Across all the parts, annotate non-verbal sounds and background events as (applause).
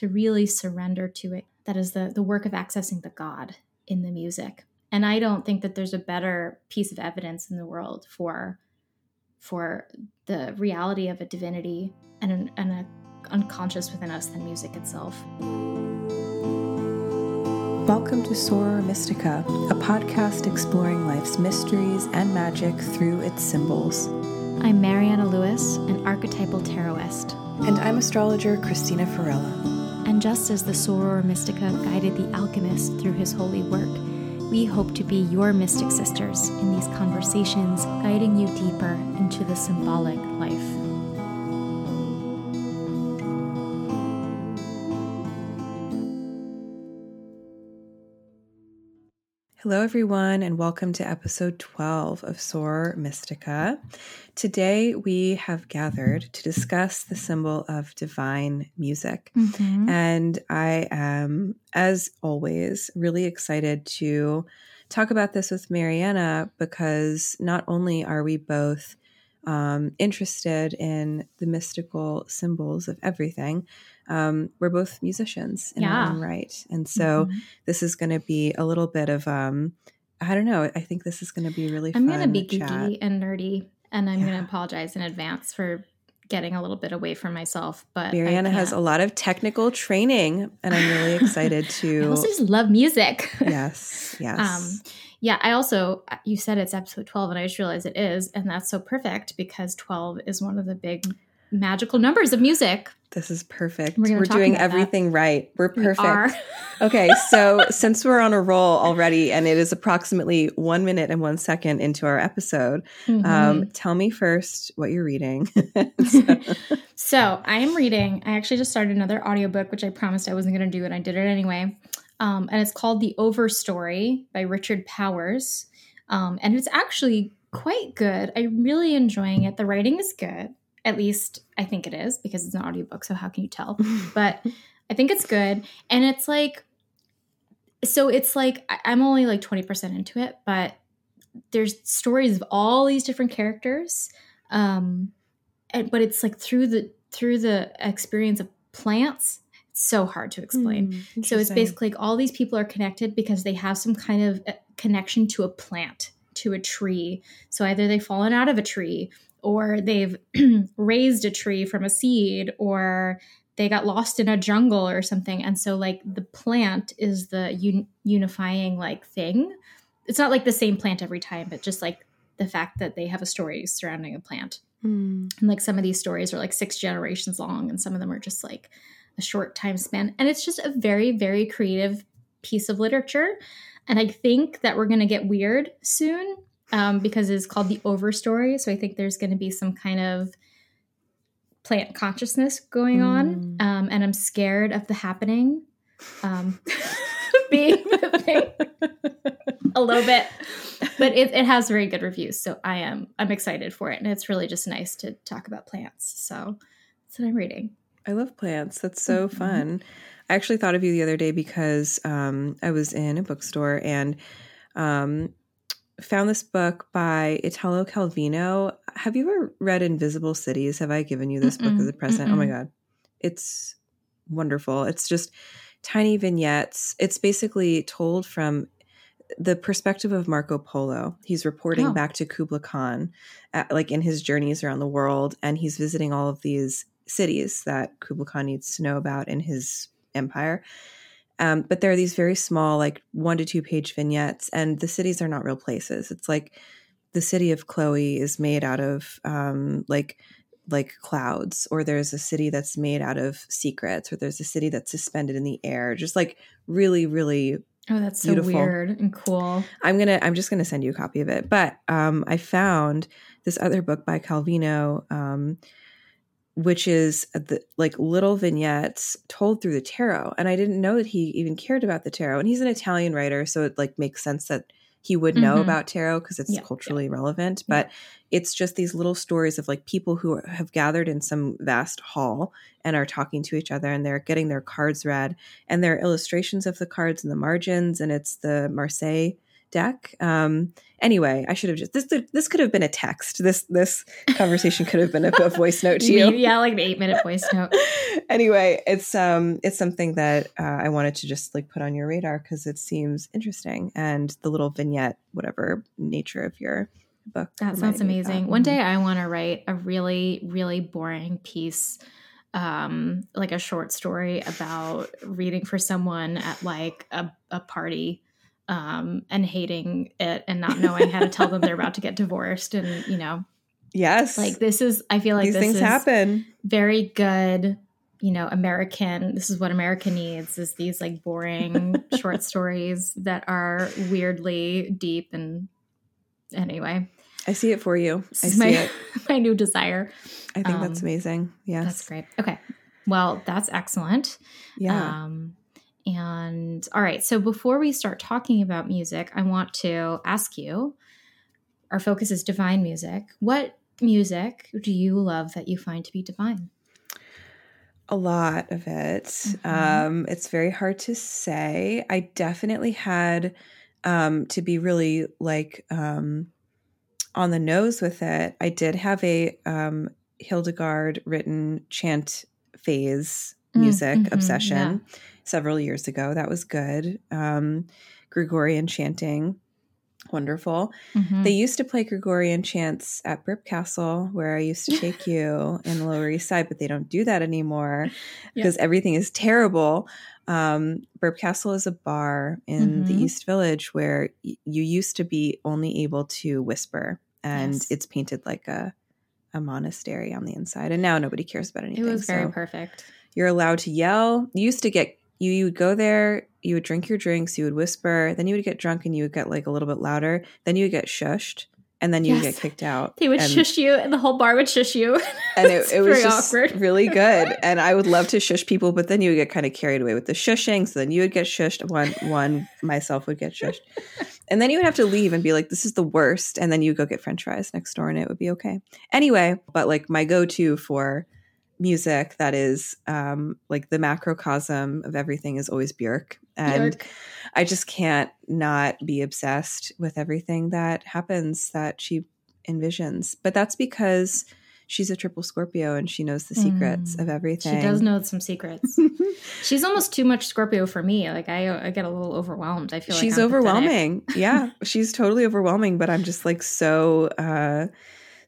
to really surrender to it. That is the the work of accessing the God in the music. And I don't think that there's a better piece of evidence in the world for for the reality of a divinity and an, and a unconscious within us than music itself. Welcome to Soror Mystica, a podcast exploring life's mysteries and magic through its symbols. I'm Mariana Louis, an archetypal tarotist. And I'm astrologer Cristina Farella. And just as the Soror Mystica guided the alchemist through his holy work, we hope to be your mystic sisters in these conversations, guiding you deeper into the symbolic life. Hello, everyone, and welcome to episode 12 of Soror Mystica. Today, we have gathered to discuss the symbol of divine music. Mm-hmm. And I am, as always, really excited to talk about this with Mariana because not only are we both um, interested in the mystical symbols of everything, um, we're both musicians in yeah. our own right. And so mm-hmm. this is going to be a little bit of, um, I don't know, I think this is going to be really I'm going to be chat. geeky and nerdy, and I'm yeah. going to apologize in advance for getting a little bit away from myself. But Mariana has a lot of technical training, and I'm really (laughs) excited to. I also just love music. yes, (laughs) yes. Um, yeah, I also, you said it's episode 12, and I just realized it is. And that's so perfect because 12 is one of the big magical numbers of music. This is perfect. We're, we're doing everything that. right. We're perfect. We (laughs) okay, so since we're on a roll already and it is approximately one minute and one second into our episode, mm-hmm. um, tell me first what you're reading. (laughs) so. (laughs) so I am reading, I actually just started another audiobook, which I promised I wasn't going to do, and I did it anyway. Um, and it's called The Overstory by Richard Powers. Um, and it's actually quite good. I'm really enjoying it. The writing is good. At least I think it is because it's an audiobook. So how can you tell? (laughs) but I think it's good. And it's like, so it's like, I'm only like 20% into it, but there's stories of all these different characters. Um, and, but it's like through the, through the experience of plants it's so hard to explain. Mm, so it's basically like all these people are connected because they have some kind of uh, connection to a plant, to a tree. So either they've fallen out of a tree or they've (clears throat) raised a tree from a seed or they got lost in a jungle or something. And so like the plant is the un- unifying like thing. It's not like the same plant every time, but just like the fact that they have a story surrounding a plant. Mm. And like some of these stories are like six generations long and some of them are just like a short time span. And it's just a very, very creative piece of literature. And I think that we're going to get weird soon um, because it's called the Overstory. So I think there's going to be some kind of plant consciousness going on. Mm. Um, and I'm scared of the happening um, (laughs) (laughs) being the thing a little bit. But it, it has very good reviews. So I am I'm excited for it. And it's really just nice to talk about plants. So that's what I'm reading. I love plants. That's so mm-hmm. fun. I actually thought of you the other day because um, I was in a bookstore and um, found this book by Italo Calvino. Have you ever read Invisible Cities? Have I given you this Mm-mm. book as a present? Mm-mm. Oh my God. It's wonderful. It's just tiny vignettes. It's basically told from the perspective of Marco Polo. He's reporting oh. back to Kubla Khan, at, like in his journeys around the world, and he's visiting all of these cities that Kublai Khan needs to know about in his empire. Um, but there are these very small, like one to two page vignettes, and the cities are not real places. It's like the city of Chloe is made out of um, like like clouds, or there's a city that's made out of secrets, or there's a city that's suspended in the air. Just like really, really Oh, that's so beautiful. weird and cool. I'm gonna I'm just gonna send you a copy of it. But um, I found this other book by Calvino um, which is the like little vignettes told through the tarot and i didn't know that he even cared about the tarot and he's an italian writer so it like makes sense that he would know mm-hmm. about tarot because it's yeah, culturally yeah. relevant but yeah. it's just these little stories of like people who have gathered in some vast hall and are talking to each other and they're getting their cards read and there are illustrations of the cards in the margins and it's the marseille deck. Um, anyway, I should have just this. This could have been a text. This this conversation could have been a, a voice (laughs) note to you. yeah, like an eight minute voice note. (laughs) anyway, it's um it's something that uh, I wanted to just like put on your radar because it seems interesting and the little vignette, whatever nature of your book. That sounds amazing. That. One day I want to write a really really boring piece um like a short story about reading for someone at like a, a party um, and hating it and not knowing how to tell them they're about to get divorced and you know yes. like this is i feel like these things happen. very good you know american this is what america needs is these like boring (laughs) short stories that are weirdly deep and anyway. I see it for you. I see my, it. (laughs) my new desire. I think um, that's amazing. Yes. that's great. Okay. Well that's excellent. Yeah. Um and all right, so before we start talking about music, I want to ask you our focus is divine music. What music do you love that you find to be divine? A lot of it. Mm-hmm. Um, it's very hard to say. I definitely had um, to be really like um, on the nose with it. I did have a um, Hildegard written chant phase music mm-hmm, obsession. Yeah several years ago. That was good. Um, Gregorian chanting, wonderful. Mm-hmm. They used to play Gregorian chants at Burp Castle, where I used to (laughs) take you in the Lower East Side, but they don't do that anymore because everything is terrible. Um, Burp Castle is a bar in mm-hmm. the East Village where y- you used to be only able to whisper, and yes. it's painted like a a monastery on the inside, and now nobody cares about anything. It was very so perfect. You're allowed to yell. You used to get you, you would go there, you would drink your drinks, you would whisper, then you would get drunk and you would get like a little bit louder, then you would get shushed, and then you yes. would get kicked out. They would and, shush you, and the whole bar would shush you. And it, it was just awkward. really good. And I would love to shush people, but then you would get kind of carried away with the shushing. So then you would get shushed. One, one myself would get shushed, and then you would have to leave and be like, "This is the worst." And then you go get French fries next door, and it would be okay. Anyway, but like my go-to for music that is um, like the macrocosm of everything is always Björk. And Björk. I just can't not be obsessed with everything that happens that she envisions. But that's because she's a triple Scorpio and she knows the secrets mm. of everything. She does know some secrets. (laughs) she's almost too much Scorpio for me. Like I, I get a little overwhelmed. I feel she's like overwhelming. (laughs) yeah, she's totally overwhelming. But I'm just like so, uh,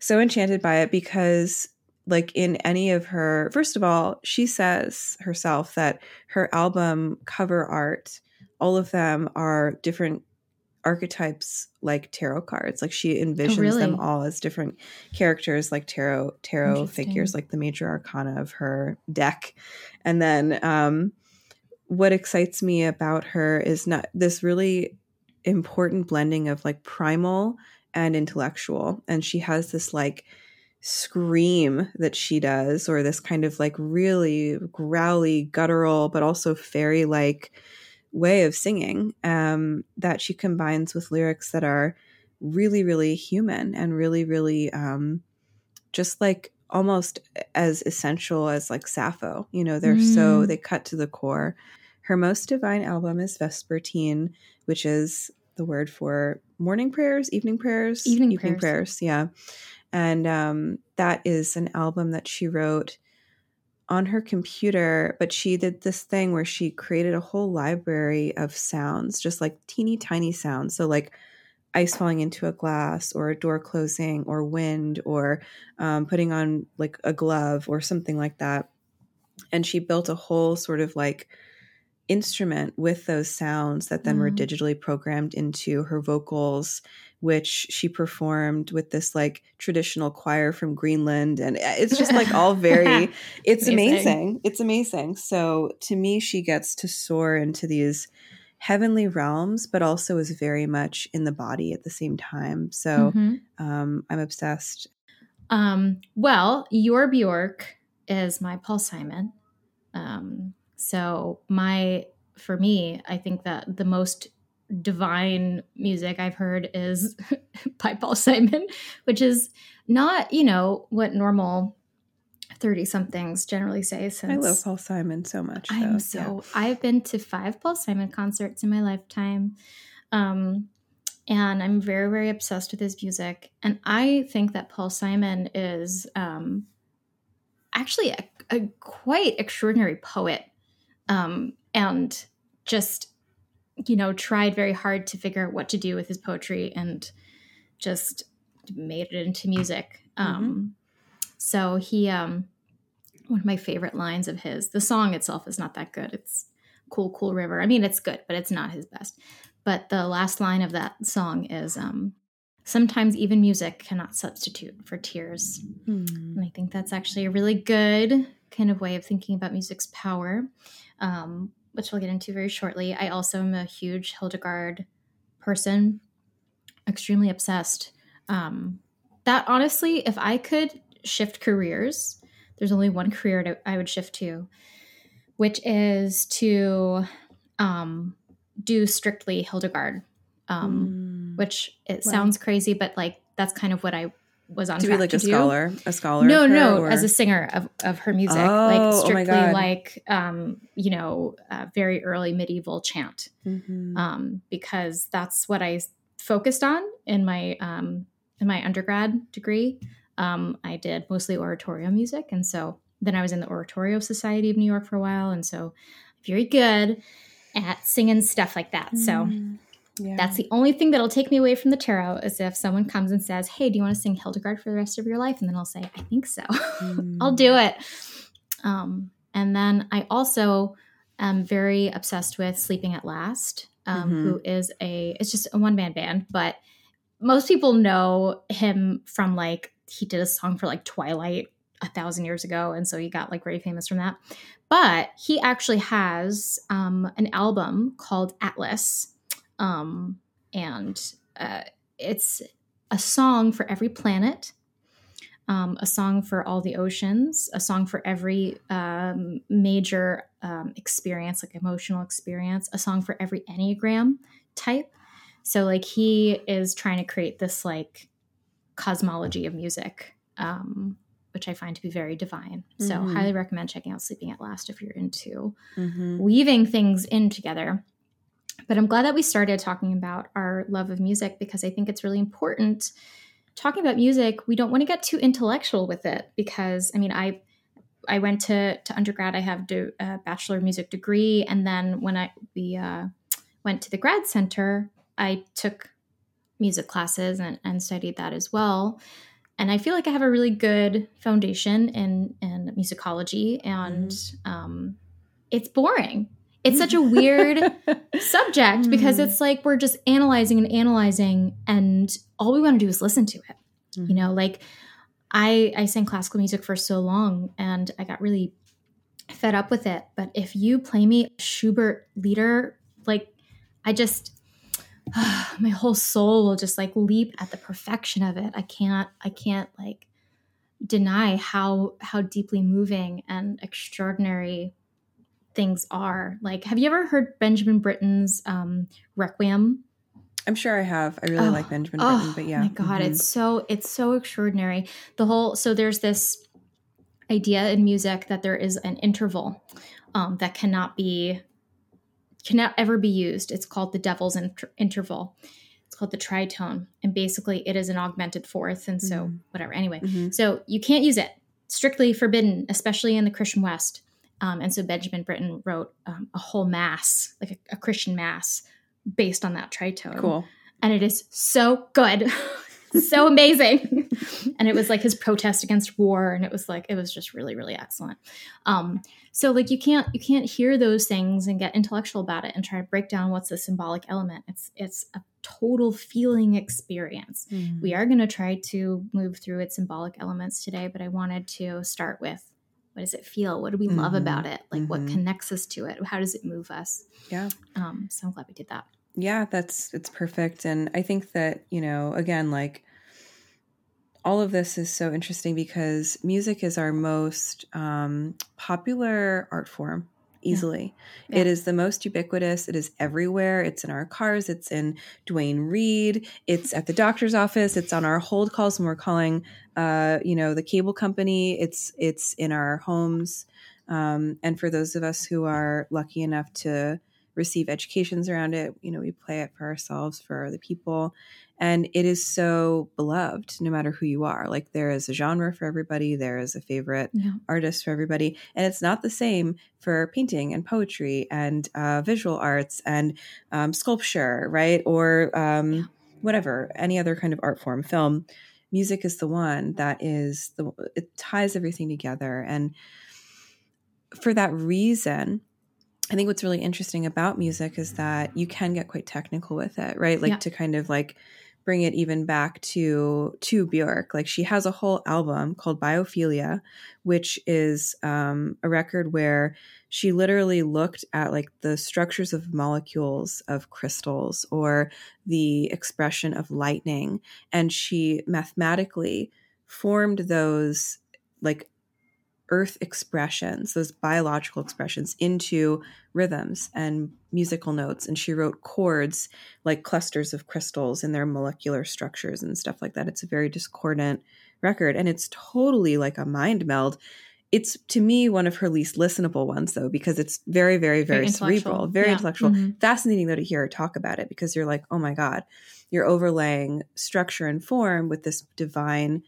so enchanted by it because like in any of her first of all she says herself that her album cover art all of them are different archetypes like tarot cards. Like she envisions oh, really? them all as different characters like tarot tarot figures like the major arcana of her deck. And then um what excites me about her is not this really important blending of like primal and intellectual. And she has this like scream that she does, or this kind of like really growly, guttural, but also fairy like way of singing um, that she combines with lyrics that are really, really human and really, really um, just like almost as essential as like Sappho. You know, they're mm. so, they cut to the core. Her most divine album is Vespertine, which is the word for morning prayers, evening prayers, evening, evening prayers. prayers. Yeah and um, that is an album that she wrote on her computer but she did this thing where she created a whole library of sounds just like teeny tiny sounds so like ice falling into a glass or a door closing or wind or um, putting on like a glove or something like that and she built a whole sort of like instrument with those sounds that then mm. were mm-hmm. digitally programmed into her vocals which she performed with this like traditional choir from Greenland. And eh, it's just like all very, (laughs) it's amazing. amazing. It's amazing. So to me, she gets to soar into these heavenly realms, but also is very much in the body at the same time. So mm-hmm. um, I'm obsessed. Um, well, your Bjork is my Paul Simon. Um, so my, for me, I think that the most divine music I've heard is (laughs) by Paul Simon, which is not, you know, what normal 30 somethings generally say since I love Paul Simon so much. Though. I'm so yeah. I've been to five Paul Simon concerts in my lifetime. Um and I'm very, very obsessed with his music. And I think that Paul Simon is um, actually a, a, quite extraordinary poet um, and just, you know, tried very hard to figure out what to do with his poetry and just made it into music. Mm-hmm. Um, so he, um, one of my favorite lines of his, the song itself is not that good. It's Cool, Cool River. I mean, it's good, but it's not his best. But the last line of that song is um, sometimes even music cannot substitute for tears. Hmm. And I think that's actually a really good kind of way of thinking about music's power, um, which we'll get into very shortly. I also am a huge Hildegard person, extremely obsessed. Um, that honestly, if I could shift careers, there's only one career to, I would shift to, which is to um, do strictly Hildegard, um, mm. which it sounds crazy, but like that's kind of what I was on. To be like a do. scholar, a scholar. No, no, or? as a singer of, of her music, oh, like oh strictly oh like um, you know, uh, very early medieval chant, mm-hmm. um, because that's what I focused on in my um, in my undergrad degree. Um, I did mostly oratorio music, and so then I was in the Oratorio Society of New York for a while, and so very good at singing stuff like that. So mm, yeah. that's the only thing that'll take me away from the tarot is if someone comes and says, Hey, do you want to sing Hildegard for the rest of your life? And then I'll say, I think so. Mm. (laughs) I'll do it. Um, and then I also am very obsessed with Sleeping at Last, um, mm-hmm. who is a, it's just a one man band, but most people know him from like, he did a song for like Twilight a thousand years ago. And so he got like very famous from that. But he actually has um, an album called Atlas. Um, and uh, it's a song for every planet, um, a song for all the oceans, a song for every um, major um, experience, like emotional experience, a song for every Enneagram type. So, like, he is trying to create this like cosmology of music um, which I find to be very divine. So, mm-hmm. highly recommend checking out Sleeping at Last if you're into mm-hmm. weaving things in together. But I'm glad that we started talking about our love of music because I think it's really important. Talking about music, we don't want to get too intellectual with it because, I mean, I I went to, to undergrad. I have a bachelor of music degree, and then when I we uh, went to the grad center, I took music classes and, and studied that as well and I feel like I have a really good foundation in in musicology, and mm. um, it's boring. It's such a weird (laughs) subject because mm. it's like we're just analyzing and analyzing, and all we want to do is listen to it. Mm. You know, like I I sang classical music for so long, and I got really fed up with it. But if you play me Schubert lieder, like I just (sighs) my whole soul will just like leap at the perfection of it. I can't I can't like deny how how deeply moving and extraordinary things are. Like have you ever heard Benjamin Britten's um Requiem? I'm sure I have. I really oh, like Benjamin oh, Britten, but yeah. my god, mm-hmm. it's so it's so extraordinary. The whole so there's this idea in music that there is an interval um, that cannot be cannot ever be used. It's called the devil's inter- interval. It's called the tritone. And basically, it is an augmented fourth. And so, mm-hmm. whatever. Anyway, mm-hmm. so you can't use it. Strictly forbidden, especially in the Christian West. Um, and so, Benjamin Britten wrote um, a whole mass, like a, a Christian mass, based on that tritone. Cool. And it is so good. (laughs) so amazing. (laughs) and it was like his protest against war. And it was like, it was just really, really excellent. Um, so like you can't you can't hear those things and get intellectual about it and try to break down what's the symbolic element. It's it's a total feeling experience. Mm. We are going to try to move through its symbolic elements today, but I wanted to start with what does it feel? What do we mm-hmm. love about it? Like mm-hmm. what connects us to it? How does it move us? Yeah. Um, so I'm glad we did that. Yeah, that's it's perfect. And I think that, you know, again, like all of this is so interesting because music is our most um, popular art form easily. Yeah. Yeah. It is the most ubiquitous. It is everywhere. It's in our cars. It's in Duane Reade. It's at the doctor's office. It's on our hold calls when we're calling, uh, you know, the cable company. It's it's in our homes. Um, and for those of us who are lucky enough to receive educations around it. You know, we play it for ourselves, for the people. And it is so beloved no matter who you are. Like there is a genre for everybody, there is a favorite yeah. artist for everybody. And it's not the same for painting and poetry and uh, visual arts and um, sculpture, right? Or um, yeah. whatever, any other kind of art form, film. Music is the one that is the, it ties everything together. And for that reason, I think what's really interesting about music is that you can get quite technical with it, right? Like yeah. to kind of like bring it even back to to Björk. Like she has a whole album called Biophilia, which is um, a record where she literally looked at like the structures of molecules of crystals or the expression of lightning, and she mathematically formed those like earth expressions, those biological expressions, into rhythms and musical notes. And she wrote chords like clusters of crystals in their molecular structures and stuff like that. It's a very discordant record. And it's totally like a mind meld. It's to me one of her least listenable ones, though, because it's very, very, very, very cerebral, very yeah. intellectual. Mm-hmm. Fascinating, though, to hear her talk about it because you're like, oh my God, you're overlaying structure and form with this divine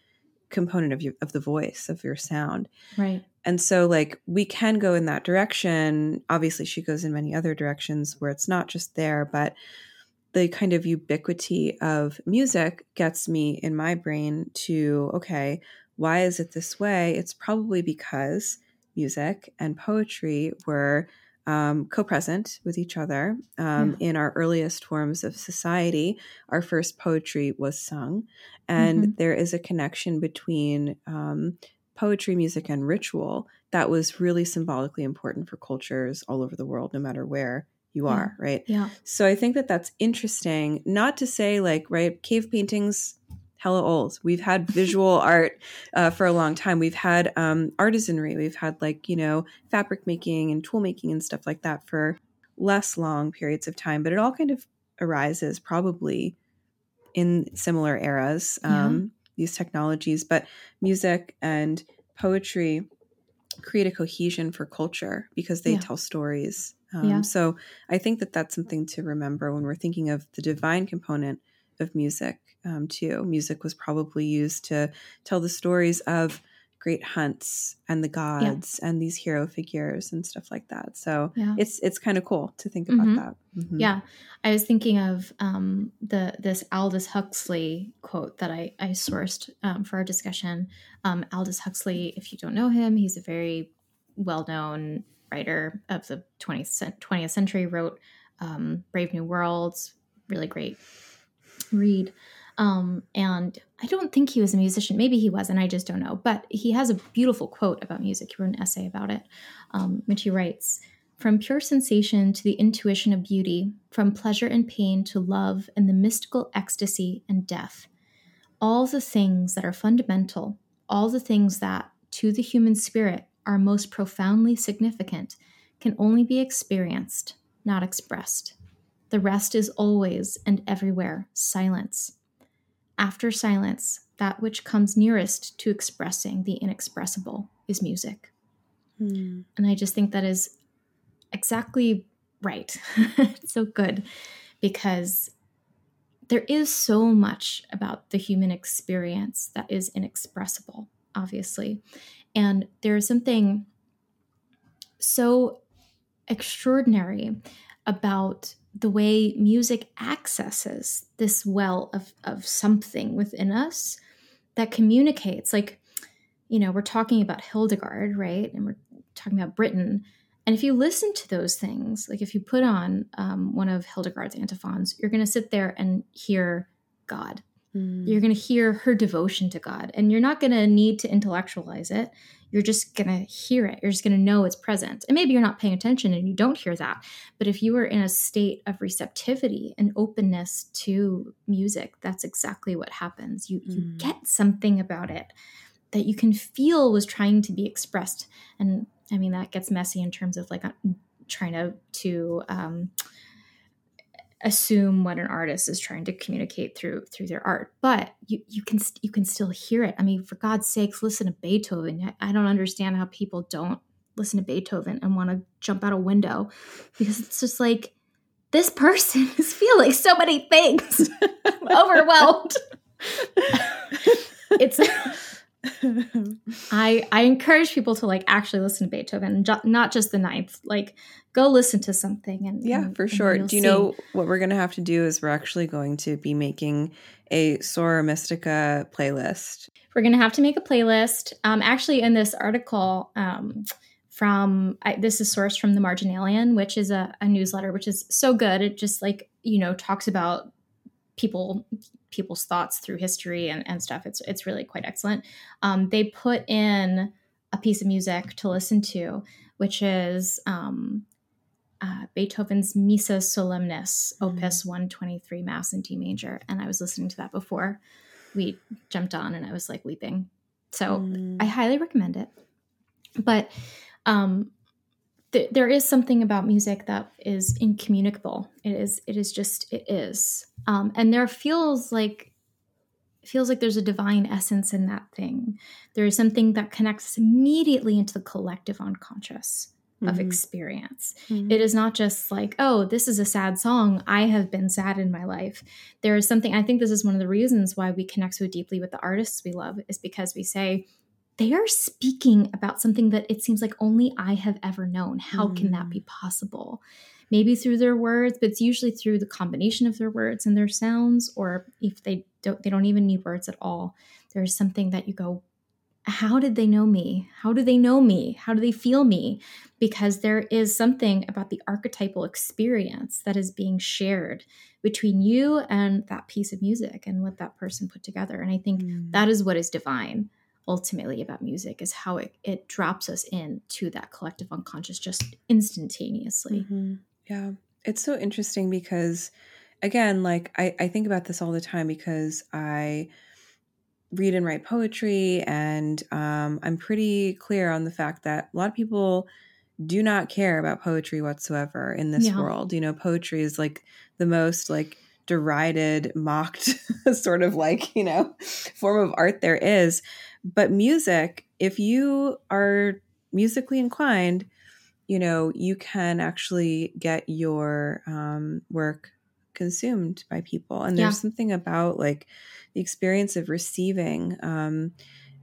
component of your of the voice of your sound. Right. And so like we can go in that direction. Obviously she goes in many other directions where it's not just there but the kind of ubiquity of music gets me in my brain to okay why is it this way? It's probably because music and poetry were um, co-present with each other um, in our earliest forms of society our first poetry was sung. And mm-hmm. there is a connection between um, poetry music and ritual that was really symbolically important for cultures all over the world no matter where you are yeah. right? Yeah. So i think that that's interesting. Not to say like right cave paintings hella old. We've had visual (laughs) art uh, for a long time. We've had um, artisanry. We've had like you know fabric making and tool making and stuff like that for less long periods of time. But it all kind of arises probably in similar eras. Um, yeah. These technologies, but music and poetry create a cohesion for culture because they yeah. tell stories. Um, yeah. So I think that that's something to remember when we're thinking of the divine component of music um, too. Music was probably used to tell the stories of great hunts and the gods yeah. and these hero figures and stuff like that. So yeah. it's it's kind of cool to think about mm-hmm. that. Mm-hmm. Yeah, I was thinking of um, the this Aldous Huxley quote that I I sourced um, for our discussion. Um, Aldous Huxley, if you don't know him, he's a very well known writer of the 20th, 20th century. Wrote um, Brave New Worlds, really great read. Um, and I don't think he was a musician. Maybe he was, and I just don't know. But he has a beautiful quote about music. He wrote an essay about it, um, which he writes From pure sensation to the intuition of beauty, from pleasure and pain to love and the mystical ecstasy and death, all the things that are fundamental, all the things that, to the human spirit, are most profoundly significant, can only be experienced, not expressed. The rest is always and everywhere silence. After silence, that which comes nearest to expressing the inexpressible is music. Mm. And I just think that is exactly right. (laughs) so good because there is so much about the human experience that is inexpressible, obviously. And there is something so extraordinary about the way music accesses this well of, of something within us that communicates. Like you know we're talking about hildegard right? And we're talking about Britten. And if you listen to those things like if you put on um, one of hildegard's antiphons you're going to sit there and hear god. Mm. you're going to hear her devotion to god. And you're not going to need to intellectualize it you're just going to hear it. You're just going to know it's present. And maybe you're not paying attention and you don't hear that. But if you are in a state of receptivity and openness to music, that's exactly what happens. You, mm. you get something about it that you can feel was trying to be expressed. And I mean, that gets messy in terms of like uh, trying to, to, um, assume what an artist is trying to communicate through through their art but you you can you can still hear it i mean for god's sakes listen to beethoven i don't understand how people don't listen to Beethoven and want to jump out a window because it's just like this person (laughs) is feeling so many things. (laughs) overwhelmed. (laughs) it's (laughs) I I encourage people to like actually listen to Beethoven, not just the ninth. Like go listen to something and yeah, and, for sure. Do you see. know what we're gonna have to do? Is we're actually going to be making a Soror Mystica playlist. We're gonna have to make a playlist. Um, actually, in this article, um, from I, this is sourced from the Marginalian, which is a, a newsletter, which is so good. It just like you know talks about people people's thoughts through history and, and stuff. It's it's really quite excellent. Um, they put in a piece of music to listen to, which is um, uh, Beethoven's Missa Solemnis, mm. Opus 123, Mass in D major. And I was listening to that before we jumped on, and I was like weeping. So mm. I highly recommend it. But um, th- there is something about music that is incommunicable. It is. It is just. It is. Um, and there feels like feels like there's a divine essence in that thing. There is something that connects immediately into the collective unconscious mm-hmm. of experience. Mm-hmm. It is not just like, oh, this is a sad song. I have been sad in my life. There is something, I think this is one of the reasons why we connect so deeply with the artists we love, is because we say, they are speaking about something that it seems like only I have ever known. How mm. can that be mm. possible? Maybe through their words, but it's usually through the combination of their words and their sounds, or if they don't, they don't even need words at all. There's something that you go, how did they know me? How do they know me? How do they feel me? Because there is something about the archetypal experience that is being shared between you and that piece of music and what that person put together. And I think mm. that is what is divine ultimately about music is how it, it drops us into that collective unconscious just instantaneously. Mm-hmm. Yeah. It's so interesting because again, like I, I think about this all the time because I read and write poetry and um, I'm pretty clear on the fact that a lot of people do not care about poetry whatsoever in this yeah. world. You know, poetry is like the most like derided, mocked (laughs) sort of like, you know, form of art there is. But music, if you are musically inclined, you know, you can actually get your um, work consumed by people. And there's yeah. something about like the experience of receiving um,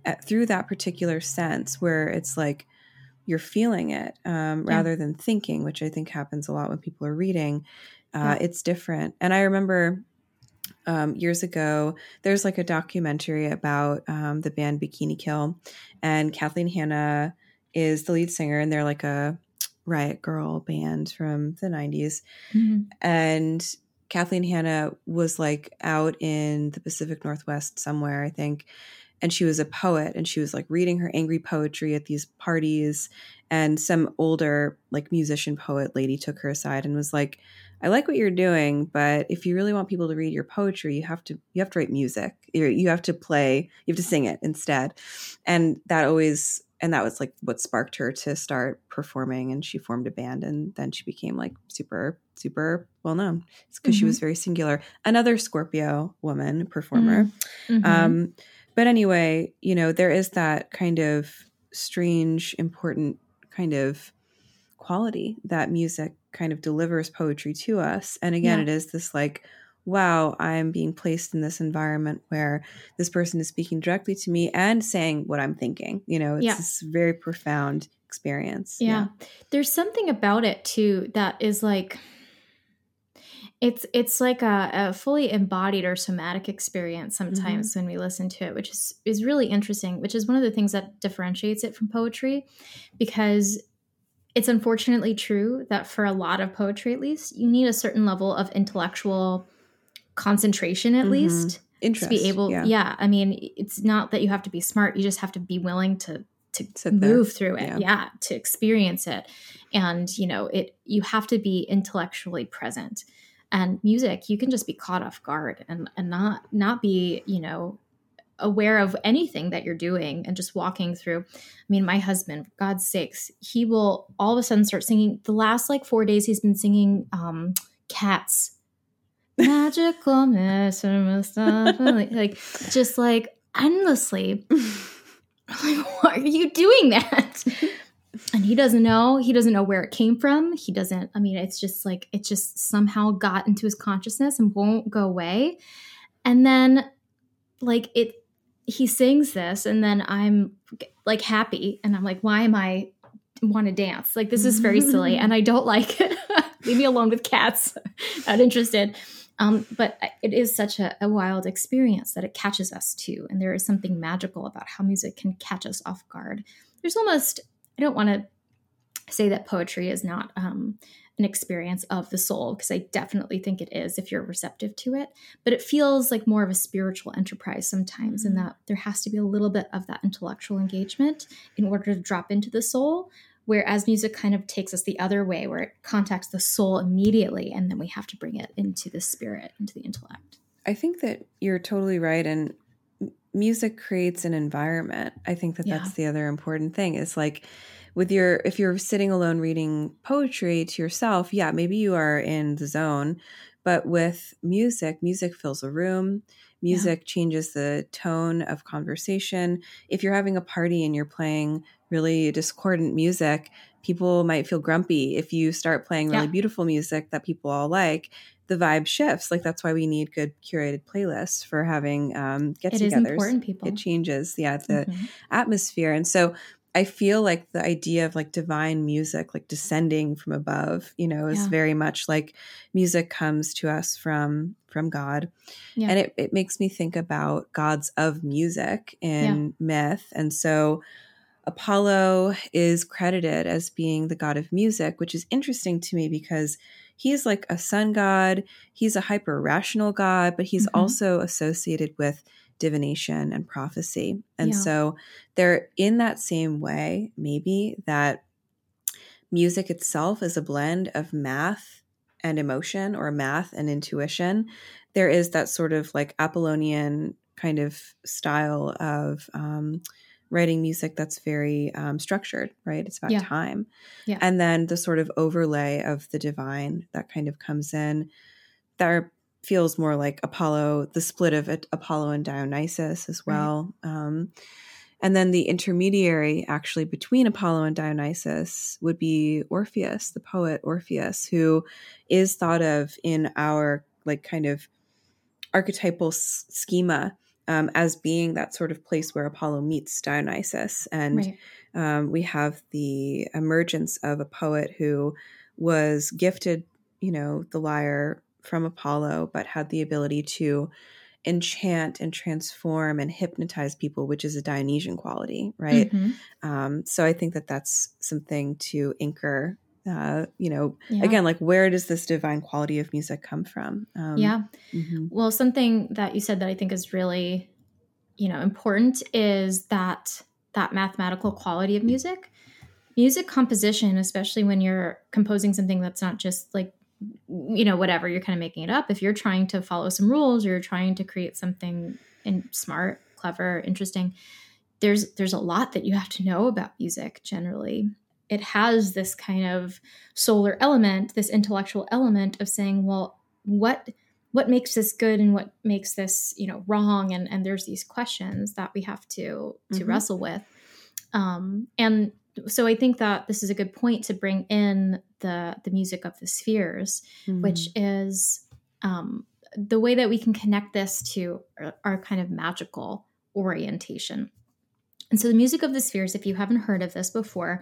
at, through that particular sense where it's like you're feeling it um, yeah. rather than thinking, which I think happens a lot when people are reading. Uh, yeah. It's different. And I remember um, years ago, there's like a documentary about um, the band Bikini Kill, and Kathleen Hanna is the lead singer, and they're like a riot girl band from the 90s. Mm-hmm. And Kathleen Hanna was like out in the Pacific Northwest somewhere, I think. And she was a poet and she was like reading her angry poetry at these parties. And some older, like musician poet lady took her aside and was like, I like what you're doing, but if you really want people to read your poetry, you have to you have to write music. You have to play. You have to sing it instead. And that always and that was like what sparked her to start performing. And she formed a band, and then she became like super super well known. It's because mm-hmm. she was very singular. Another Scorpio woman performer. Mm-hmm. mm-hmm. Um, but anyway, you know there is that kind of strange, important kind of quality that music kind of delivers poetry to us. And again, yeah. it is this like, wow, I'm being placed in this environment where this person is speaking directly to me and saying what I'm thinking. You know, it's yeah. this very profound experience. Yeah. yeah. There's something about it too that is like it's it's like a, a, fully embodied or somatic experience sometimes mm-hmm. when we listen to it, which is is really interesting, which is one of the things that differentiates it from poetry because it's unfortunately true that for a lot of poetry, at least, you need a certain level of intellectual concentration, at mm-hmm. least, Interest, to be able. Yeah. yeah. I mean, it's not that you have to be smart; you just have to be willing to to Sit move there. through it. Yeah. yeah, to experience it, and you know, it. You have to be intellectually present. And music, you can just be caught off guard and and not not be you know aware of anything that you're doing and just walking through. I mean, my husband, for God's sakes, he will all of a sudden start singing. The last like four days, he's been singing um, Cats. Magical like just like endlessly. (laughs) like, why are you doing that? and he doesn't know he doesn't know where it came from he doesn't i mean it's just like it just somehow got into his consciousness and won't go away and then like it he sings this and then i'm like happy and i'm like why am i want to dance? Like this is very silly (laughs) and i don't like it. (laughs) Leave me alone with cats. I'm (laughs) not interested. Um, but it is such a, a wild experience that it catches us too and there is something magical about how music can catch us off guard. There's almost I don't want to say that poetry is not um, an experience of the soul because I definitely think it is if you're receptive to it. But it feels like more of a spiritual enterprise sometimes, mm-hmm. in that there has to be a little bit of that intellectual engagement in order to drop into the soul. Whereas music kind of takes us the other way, where it contacts the soul immediately, and then we have to bring it into the spirit, into the intellect. I think that you're totally right. And music creates an environment. I think that yeah. that's the other important thing is like with your if you're sitting alone reading poetry to yourself, yeah, maybe you are in the zone, but with music, music fills a room. Music yeah. changes the tone of conversation. If you're having a party and you're playing really discordant music, people might feel grumpy. If you start playing really yeah. beautiful music that people all like, the vibe shifts. Like that's why we need good curated playlists for having um, get-togethers. It is important, people. It changes, yeah, the mm-hmm. atmosphere. And so I feel like the idea of like divine music, like descending from above, you know, is yeah. very much like music comes to us from from God. Yeah. And it, it makes me think about gods of music in yeah. myth. And so Apollo is credited as being the god of music, which is interesting to me because he's like a sun god. He's a hyper rational god, but he's mm-hmm. also associated with divination and prophecy. And yeah. so they're in that same way, maybe that music itself is a blend of math and emotion or math and intuition. There is that sort of like Apollonian kind of style of um, writing music that's very um, structured, right? It's about yeah. time. Yeah. And then the sort of overlay of the divine that kind of comes in that feels more like Apollo, the split of Apollo and Dionysus as well. Right. Um, and then the intermediary actually between Apollo and Dionysus would be Orpheus, the poet Orpheus, who is thought of in our like kind of archetypal s- schema um, as being that sort of place where Apollo meets Dionysus. And right. um, we have the emergence of a poet who was gifted, you know, the lyre from Apollo, but had the ability to enchant and transform and hypnotize people, which is a Dionysian quality, right? Mm-hmm. Um, so I think that that's something to anchor uh, you know, yeah. again, like where does this divine quality of music come from? Um, yeah. Mm-hmm. Well, something that you said that I think is really, you know, important is that that mathematical quality of music. Music composition, especially when you're composing something that's not just like, you know, whatever you're kind of making it up. If you're trying to follow some rules, or you're trying to create something in smart, clever, interesting. There's there's a lot that you have to know about music generally it has this kind of solar element, this intellectual element of saying, well, what what makes this good and what makes this you know wrong and and there's these questions that we have to to mm-hmm. wrestle with um and so i think that this is a good point to bring in the the music of the spheres mm-hmm. which is um the way that we can connect this to our, our kind of magical orientation and so the music of the spheres if you haven't heard of this before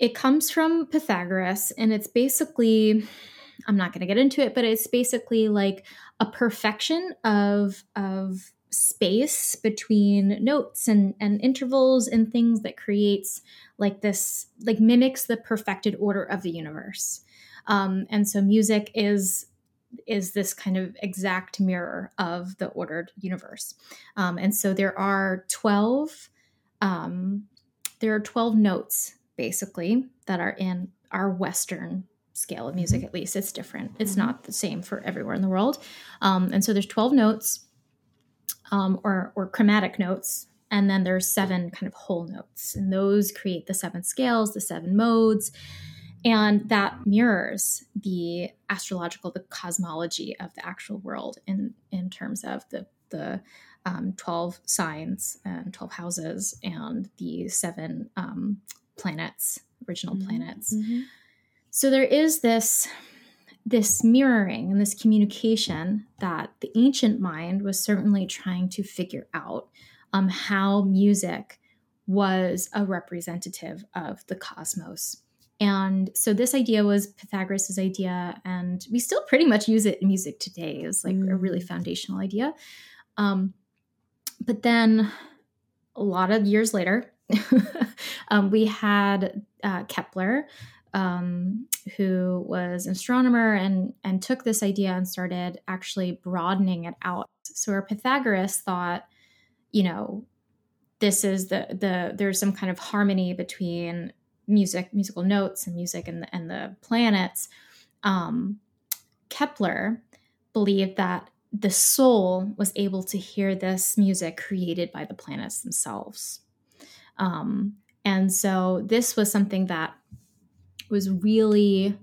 it comes from Pythagoras, and it's basically, I'm not going to get into it, but it's basically like a perfection of of space between notes and and intervals and things that creates like this like mimics the perfected order of the universe um, and so music is is this kind of exact mirror of the ordered universe um, and so there are 12 um, there are 12 notes basically that are in our Western scale of music, mm-hmm. at least. It's different. It's mm-hmm. not the same for everywhere in the world. Um, and so there's 12 notes um, or, or chromatic notes. And then there's seven kind of whole notes. And those create the seven scales, the seven modes. And that mirrors the astrological, the cosmology of the actual world in, in terms of the, the um, 12 signs and 12 houses and the seven um, planets original Mhm. planets. Mhm. So there is this this mirroring and this communication that the ancient mind was certainly trying to figure out um, how music was a representative of the cosmos. And so this idea was Pythagoras' idea, and we still pretty much use it in music today. It's like a Mm. really foundational idea. Um, but then a lot of years later, (laughs) um, we had uh, Kepler, um, who was an astronomer and and took this idea and started actually broadening it out. So where Pythagoras thought, you know, this is the the there's some kind of harmony between music, musical notes, and music and the, and the planets. Um, Kepler believed that the soul was able to hear this music created by the planets themselves. Um, and so this was something that was really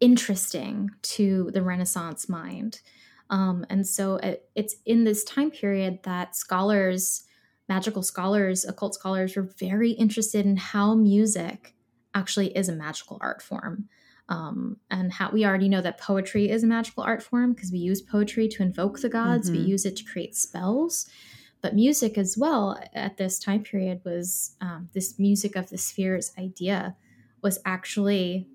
interesting to the Renaissance mind. Um, and so it, it's in this time period that scholars, magical scholars, occult scholars, were very interested in how music actually is a magical art form. Um, and how we already know that poetry is a magical art form because we use poetry to invoke the gods, we Mhm. use it to create spells. But music as well at this time period was um, this music of the spheres idea was actually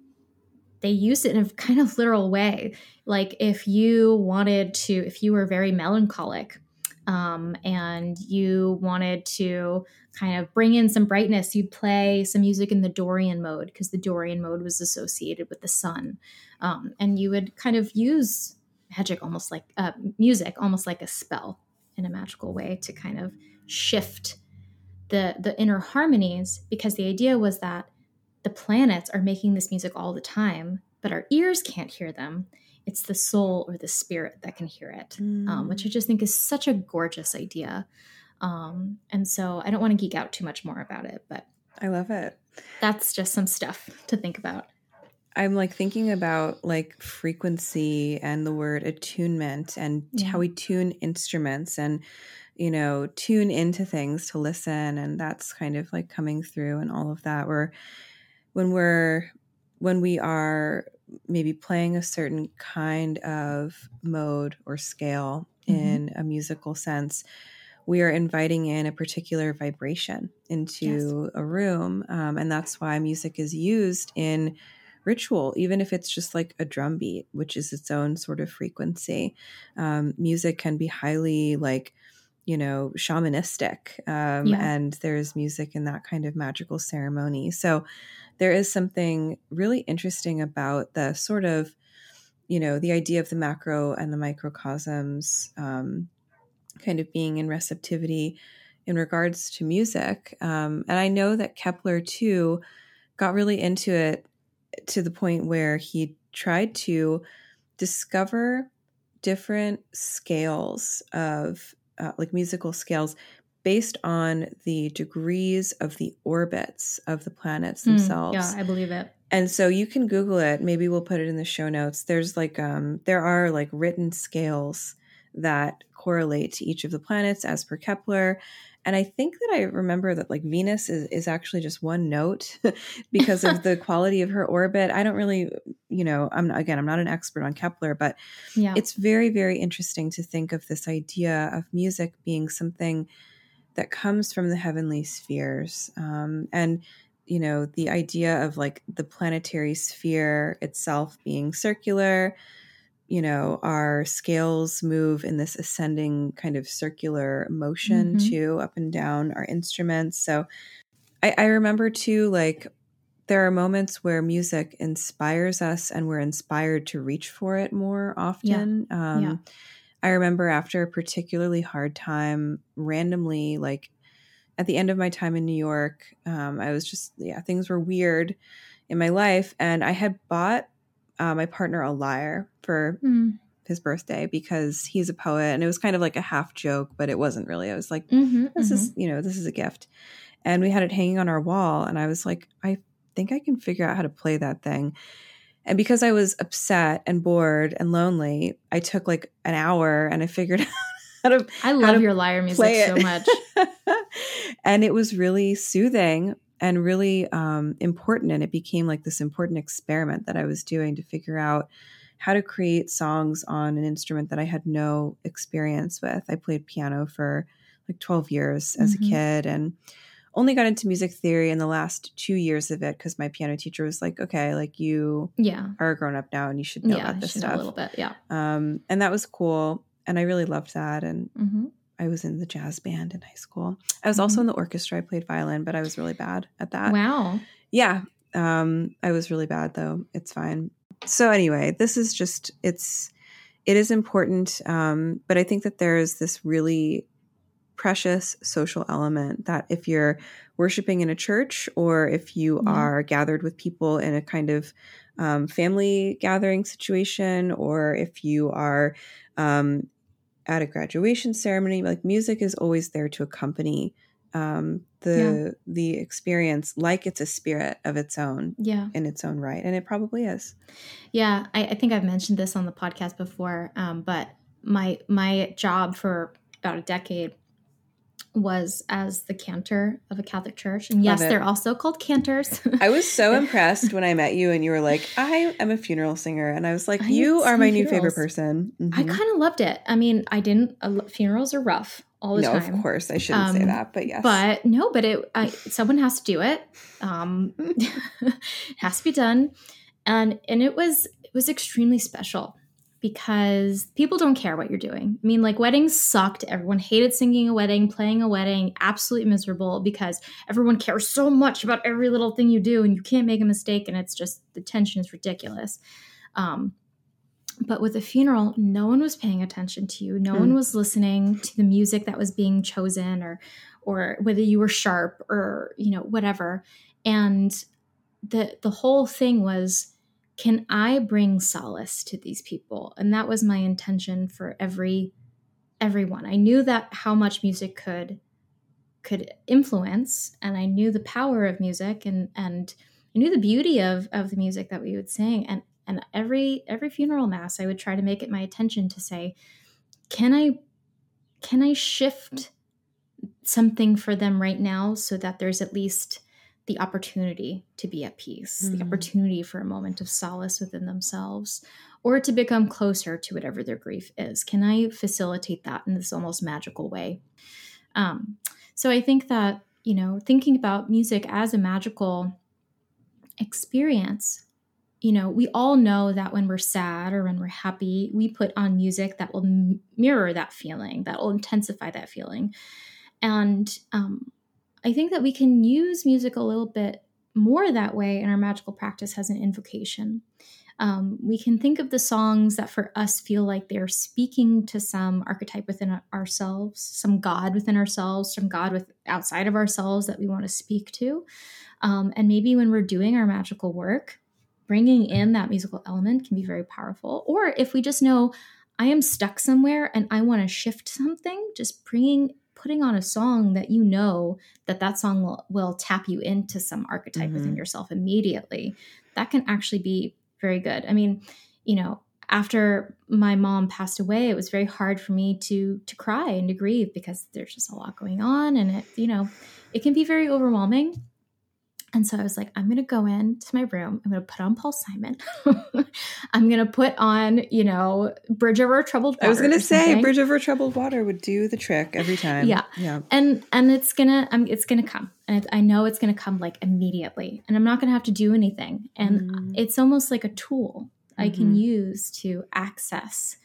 they used it in a (laughs) kind of literal way. Like if you wanted to, if you were very melancholic um, and you wanted to kind of bring in some brightness, you'd play some music in the Dorian mode because the Dorian mode was associated with the sun. Um, and you would kind of use magic almost like uh, music, almost like a spell in a magical way to kind of shift the the inner harmonies because the idea was that the planets are making this music all the time, but our ears can't hear them. It's the soul or the spirit that can hear it, um, which I just think is such a gorgeous idea. Um, and so I don't want to geek out too much more about it, but I love it. that's just some stuff to think about. I'm like thinking about like frequency and the word attunement and Yeah. how we tune instruments and you know tune into things to listen and that's kind of like coming through and all of that where when we're when we are maybe playing a certain kind of mode or scale Mhm. in a musical sense we are inviting in a particular vibration into a room um, and that's why music is used in ritual even if it's just like a drum beat which is its own sort of frequency um, music can be highly like you know shamanistic um, Yeah. and there's music in that kind of magical ceremony so there is something really interesting about the sort of you know the idea of the macro and the microcosms um, kind of being in receptivity in regards to music. Um, and i know that kepler too got really into it to the point where he tried to discover different scales of uh, like musical scales based on the degrees of the orbits of the planets Hmm, themselves. Yeah, I believe it. and so you can google it. Maybe we'll put it in the show notes. There's like um there are like written scales that correlate to each of the planets as per kepler. And i think that i remember that like venus is, is actually just one note (laughs) because of the (laughs) quality of her orbit. I don't really you know i'm again i'm not an expert on kepler but Yeah. it's very very interesting to think of this idea of music being something that comes from the heavenly spheres um, and you know the idea of like the planetary sphere itself being circular you know our scales move in this ascending kind of circular motion Mhm. too up and down our instruments so I, I remember too like there are moments where music inspires us and we're inspired to reach for it more often um, Yeah. I remember after a particularly hard time randomly like at the end of my time in new york um, i was just yeah things were weird in my life and i had bought uh, my partner a lyre for Hmm. his birthday because he's a poet and it was kind of like a half joke but it wasn't really i was like Mhm, this mhm. is you know this is a gift and we had it hanging on our wall and i was like i think i can figure out how to play that thing and because i was upset and bored and lonely i took like an hour and i figured (laughs) out how to I love to your lyre music so much. (laughs) and it was really soothing and really um, important. And it became like this important experiment that I was doing to figure out how to create songs on an instrument that I had no experience with. I played piano for like 12 years as mm-hmm. a kid and only got into music theory in the last two years of it because my piano teacher was like, okay, like you yeah. are a grown up now and you should know yeah, about this stuff. a little bit, yeah. Um, and that was cool. And I really loved that. And mm-hmm. I was in the jazz band in high school. I was mm-hmm. also in the orchestra. I played violin, but I was really bad at that. Wow. Yeah. Um, I was really bad though. It's fine. So anyway, this is just it's it is important. Um, but I think that there's this really precious social element that if you're worshiping in a church or if you mm-hmm. are gathered with people in a kind of um, family gathering situation or if you are um, at a graduation ceremony like music is always there to accompany um, the yeah. the experience like it's a spirit of its own yeah in its own right and it probably is yeah i, I think i've mentioned this on the podcast before um, but my my job for about a decade was as the cantor of a Catholic church. And yes, they're also called cantors. (laughs) I was so (laughs) impressed when I met you and you were like, I am a funeral singer. And I was like, I you are my funerals. new favorite person. Mm-hmm. I kind of loved it. I mean, I didn't, uh, funerals are rough all the no, time. of course. I shouldn't um, say that, but yes. But no, but it, I, someone has to do it. Um, (laughs) it has to be done. And, and it was, it was extremely special because people don't care what you're doing. I mean, like weddings sucked. Everyone hated singing a wedding, playing a wedding, absolutely miserable because everyone cares so much about every little thing you do and you can't make a mistake and it's just the tension is ridiculous. Um, but with a funeral, no one was paying attention to you. No hmm. one was listening to the music that was being chosen or or whether you were sharp or, you know, whatever. And the the whole thing was can I bring solace to these people? And that was my intention for every everyone. I knew that how much music could could influence and I knew the power of music and and I knew the beauty of of the music that we would sing and and every every funeral mass I would try to make it my attention to say can I can I shift something for them right now so that there's at least the opportunity to be at peace, mm-hmm. the opportunity for a moment of solace within themselves, or to become closer to whatever their grief is. Can I facilitate that in this almost magical way? Um, so I think that, you know, thinking about music as a magical experience, you know, we all know that when we're sad or when we're happy, we put on music that will m- mirror that feeling, that will intensify that feeling. And um, I think that we can use music a little bit more that way in our magical practice as an invocation. Um, we can think of the songs that for us feel like they're speaking to some archetype within ourselves, some God within ourselves, some God with outside of ourselves that we want to speak to. Um, and maybe when we're doing our magical work, bringing in that musical element can be very powerful. Or if we just know I am stuck somewhere and I want to shift something, just bringing putting on a song that you know that that song will, will tap you into some archetype mm-hmm. within yourself immediately that can actually be very good i mean you know after my mom passed away it was very hard for me to to cry and to grieve because there's just a lot going on and it you know it can be very overwhelming and so I was like, I'm going to go into my room. I'm going to put on Paul Simon. (laughs) I'm going to put on, you know, Bridge Over Troubled Water. I was going to say. Bridge Over Troubled Water would do the trick every time. Yeah. Yeah. And and it's going to um, it's going to come. And I know it's going to come like immediately. And I'm not going to have to do anything. And mm. it's almost like a tool mm-hmm. I can mm-hmm. use to access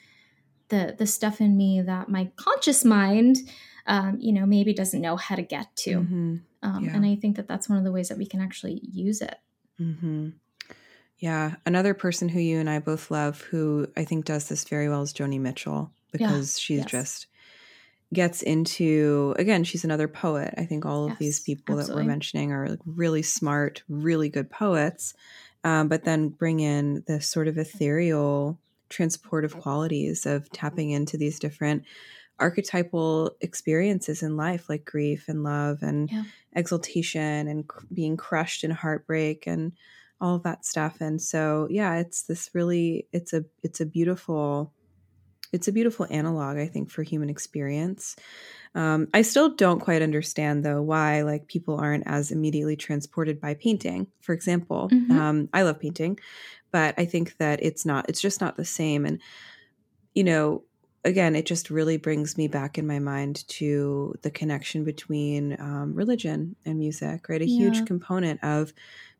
the the stuff in me that my conscious mind um, you know, maybe doesn't know how to get to. Mm-hmm. Um, yeah. And I think that that's one of the ways that we can actually use it. Mm-hmm. Yeah. Another person who you and I both love who I think does this very well is Joni Mitchell because yeah. she's yes. just gets into again she's another poet i think all of yes, these people absolutely. that we're mentioning are really smart really good poets um, but then bring in this sort of ethereal transportive qualities of tapping into these different archetypal experiences in life like grief and love and yeah. exultation and cr- being crushed in heartbreak and all of that stuff and so yeah it's this really it's a it's a beautiful it's a beautiful analog, I think, for human experience. Um, I still don't quite understand though why like people aren't as immediately transported by painting. For example, Mhm. um, I love painting, but I think that it's not. It's just not the same. And you know, again, it just really brings me back in my mind to the connection between um, religion and music. Right, a Yeah. huge component of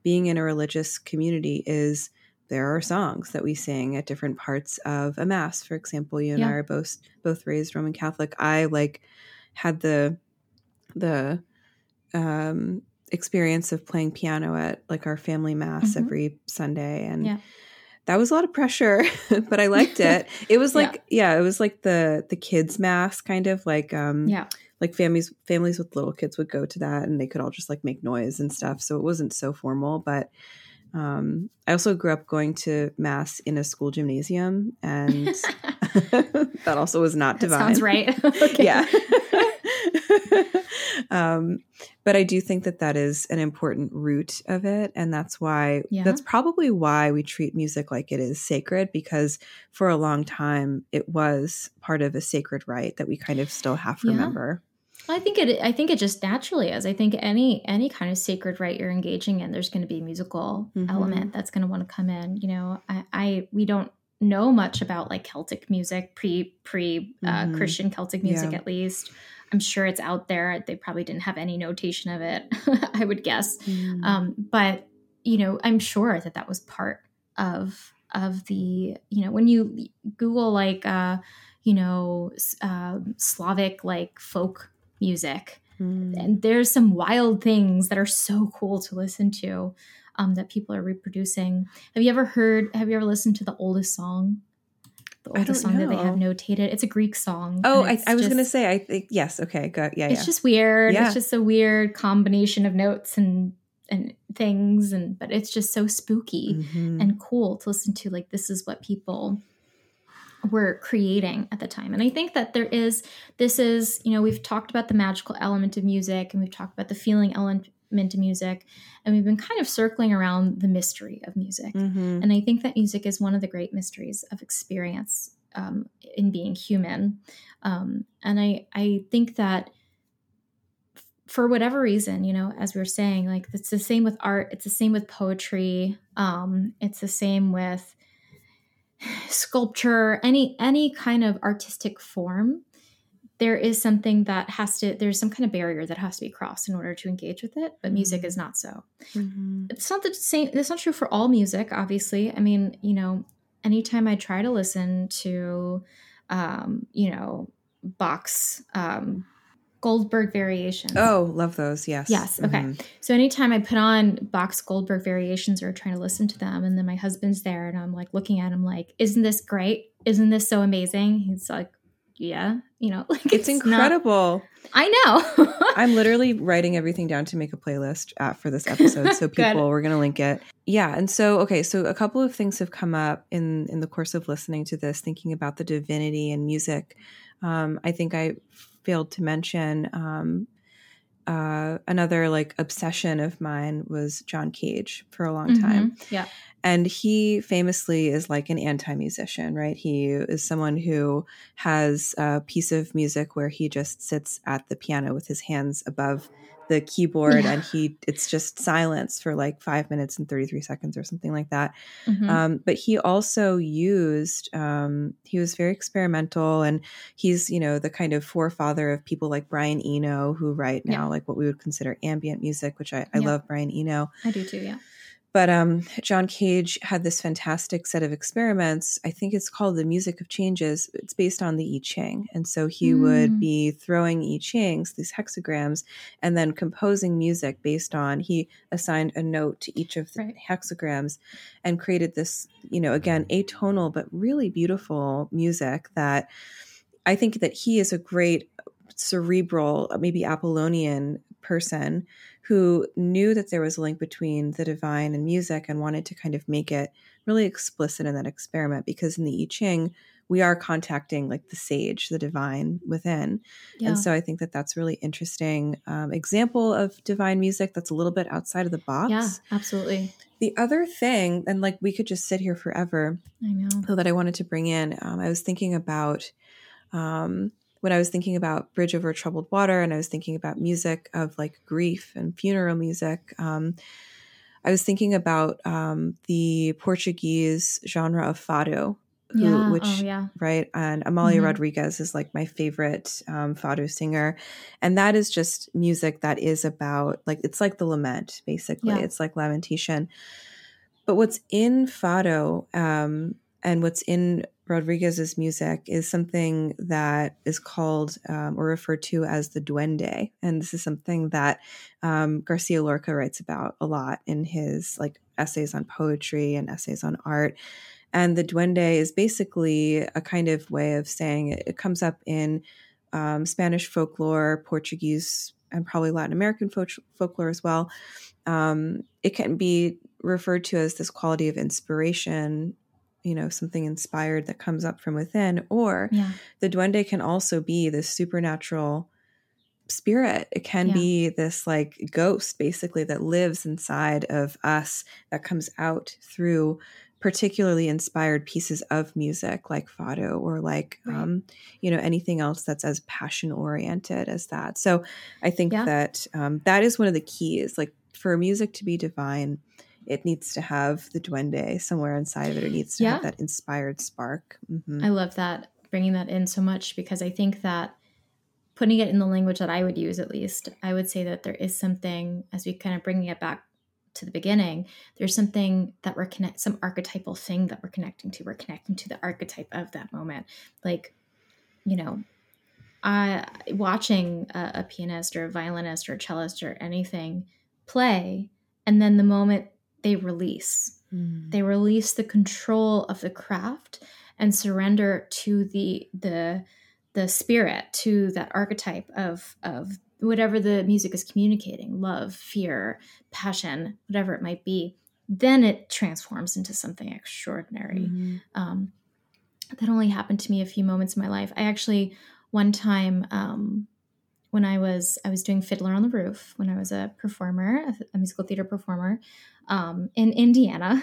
being in a religious community is there are songs that we sing at different parts of a mass. For example, you and I are both both raised Roman Catholic. I like had the the um experience of playing piano at like our family mass Mhm. every Sunday and Yeah. That was a lot of pressure, (laughs) but I liked (laughs) it. It was like yeah, it was like the the kids mass kind of like um Yeah. like families families with little kids would go to that and they could all just like make noise and stuff. So it wasn't so formal, but um I also grew up going to mass in a school gymnasium and (laughs) that also was not That divine. sounds right. okay. Yeah. Um, but I do think that that is an important root of it. And that's why, Yeah. that's probably why we treat music like it is sacred, because for a long time it was part of a sacred rite that we kind of still have to Yeah. remember. I think it. I think it just naturally is. I think any any kind of sacred rite you're engaging in, there's going to be a musical Mhm. element that's going to want to come in. You know, I, I we don't know much about like Celtic music, pre pre uh, Mhm. Christian Celtic music Yeah. at least. I'm sure it's out there. They probably didn't have any notation of it. (laughs) I would guess. Mm. Um, but you know, I'm sure that that was part of of the you know when you Google like uh, you know um Slavic like folk music, Mm. and there's some wild things that are so cool to listen to um, that people are reproducing. Have you ever heard? Have you ever listened to the oldest song? The don't song that they have notated. It's a Greek song. Oh, I, I was going to say, I think, yes. Okay. Go, yeah. it's yeah. just weird. Yeah. It's just a weird combination of notes and and things, and but it's just so spooky Mhm. and cool to listen to. Like this is what people were creating at the time, and I think that there is this is you know we've talked about the magical element of music, and we've talked about the feeling element of music, and we've been kind of circling around the mystery of music. Mhm. And I think that music is one of the great mysteries of experience um, in being human. Um, and I, I think that f- for whatever reason, you know, as we were saying, like it's the same with art, it's the same with poetry, um, it's the same with (sighs) sculpture, any any kind of artistic form. There is something that has to. There's some kind of barrier that has to be crossed in order to engage with it. But music Mhm. is not so Mhm. it's not the same it's not true for all music obviously i mean you know anytime i try to listen to um you know bach's um goldberg variations Oh, love those. Yes. Yes, okay. Mhm. so anytime i put on bach's goldberg variations or trying to listen to them and then my husband's there and i'm like looking at him like isn't this great isn't this so amazing he's like yeah you know (laughs) like It's, not- incredible. i know (laughs) I'm literally writing everything down to make a playlist uh, for this episode. So (laughs) people, we're going to link it. Yeah, and so okay, so a couple of things have come up in in the course of listening to this, thinking about the divinity and music. Um, I think I failed to mention um, uh, another like obsession of mine was John Cage for a long time. Mhm. yeah And he famously is like an anti musician, right? He is someone who has a piece of music where he just sits at the piano with his hands above the keyboard Yeah. and he it's just silence for like five minutes and 33 seconds or something like that Mhm. um, but he also used um, he was very experimental and he's you know the kind of forefather of people like brian eno who write now Yeah. like what we would consider ambient music which i, I Yeah. love brian eno i do too yeah but um, John Cage had this fantastic set of experiments. I think it's called the Music of Changes. It's based on the I Ching. And so he Mm. would be throwing I Chings, these hexagrams, and then composing music based on, he assigned a note to each of the Right. hexagrams and created this, you know, again, atonal, but really beautiful music that I think that he is a great cerebral, maybe Apollonian person who knew that there was a link between the divine and music and wanted to kind of make it really explicit in that experiment because in the I Ching, we are contacting like the sage, the divine within. Yeah. And so I think that that's really interesting um, example of divine music that's a little bit outside of the box. yeah, absolutely. The other thing, and like we could just sit here forever, I know. So that I wanted to bring in, um, I was thinking about um, when I was thinking about Bridge Over Troubled Water, and I was thinking about music of like grief and funeral music. Um, I was thinking about um, the Portuguese genre of fado, who, Yeah. which oh, yeah. right? And Amalia Mhm. Rodrigues is like my favorite um, fado singer, and that is just music that is about like it's like the lament, basically. Yeah. It's like lamentation. But what's in fado um, and what's in Rodrigues's music is something that is called um, or referred to as the duende, and this is something that um, Garcia Lorca writes about a lot in his like essays on poetry and essays on art. And the duende is basically a kind of way of saying it, it comes up in um, Spanish folklore, Portuguese, and probably Latin American folk- folklore as well. Um, it can be referred to as this quality of inspiration, you know, something inspired that comes up from within, or Yeah. the duende can also be this supernatural spirit. It can Yeah. be this like ghost basically that lives inside of us that comes out through particularly inspired pieces of music like fado or like Right. um you know anything else that's as passion oriented as that so i think Yeah. that um, that is one of the keys like for music to be divine it needs to have the duende somewhere inside of it it needs to have that inspired spark Mhm. I love that, bringing that in so much because I think that putting it in the language that I would use, at least, I would say that there is something, as we kind of bringing it back to the beginning, there's something that we're connect, some archetypal thing that we're connecting to. We're connecting to the archetype of that moment. Like, you know, I watching a, a pianist or a violinist or a cellist or anything play, and then the moment they release, Mm. they release the control of the craft and surrender to the the the spirit to that archetype of of whatever the music is communicating love fear passion whatever it might be then it transforms into something extraordinary Mhm. um, that only happened to me a few moments in my life. I actually one time um, when I was I was doing Fiddler on the Roof when I was a performer, a, a musical theater performer um, in Indiana,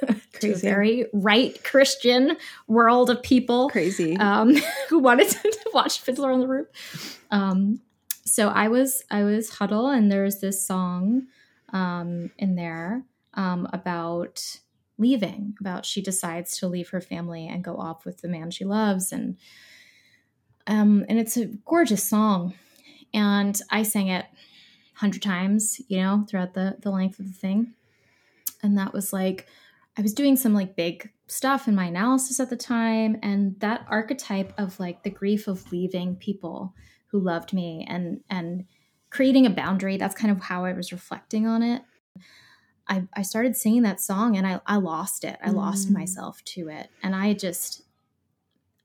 (laughs) to a very right Christian world of people crazy um, (laughs) who wanted to (laughs) watch Fiddler on the Roof. Um, so I was I was Hodel, and there's this song um, in there um, about leaving. About she decides to leave her family and go off with the man she loves, and um, and it's a gorgeous song. And I sang it a hundred times, you know, throughout the the length of the thing. And that was like I was doing some like big stuff in my analysis at the time and that archetype of like the grief of leaving people who loved me and and creating a boundary that's kind of how i was reflecting on it i, I started singing that song and I, I lost it i lost Mm. myself to it and i just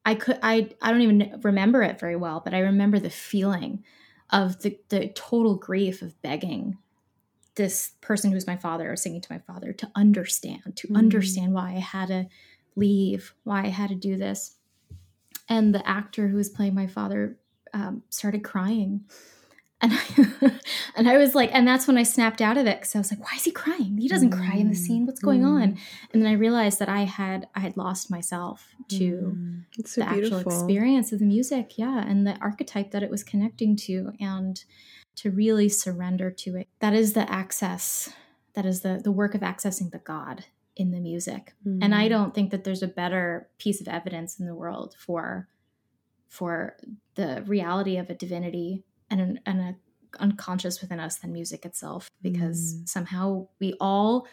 i could i i don't even remember it very well but i remember the feeling of the the total grief of begging this person who's my father or singing to my father to understand to Mm. understand why i had to leave why i had to do this and the actor who was playing my father um, started crying and I, (laughs) and I was like and that's when i snapped out of it because i was like why is he crying? He doesn't cry in the scene. What's going on? And then i realized that i had i had lost myself to Mm. so the actual experience of the music yeah and the archetype that it was connecting to and to really surrender to it. That is the access that is the the work of accessing the god in the music. And i Mm. don't think that there's a better piece of evidence in the world for for the reality of a divinity and an, and a unconscious within us than music itself because Mm. somehow we all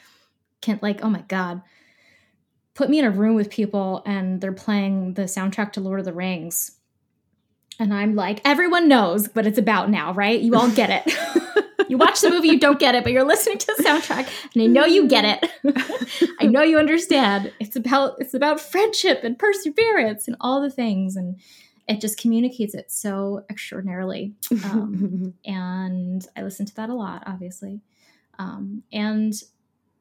can like oh my god put me in a room with people and they're playing the soundtrack to Lord of the Rings. And I'm like, everyone knows what it's about now, right? You all get it. (laughs) you watch the movie, you don't get it, but you're listening to the soundtrack and I know you get it. (laughs) I know you understand. It's about it's about friendship and perseverance and all the things and it just communicates it so extraordinarily. Um, (laughs) and I listen to that a lot, obviously. Um, and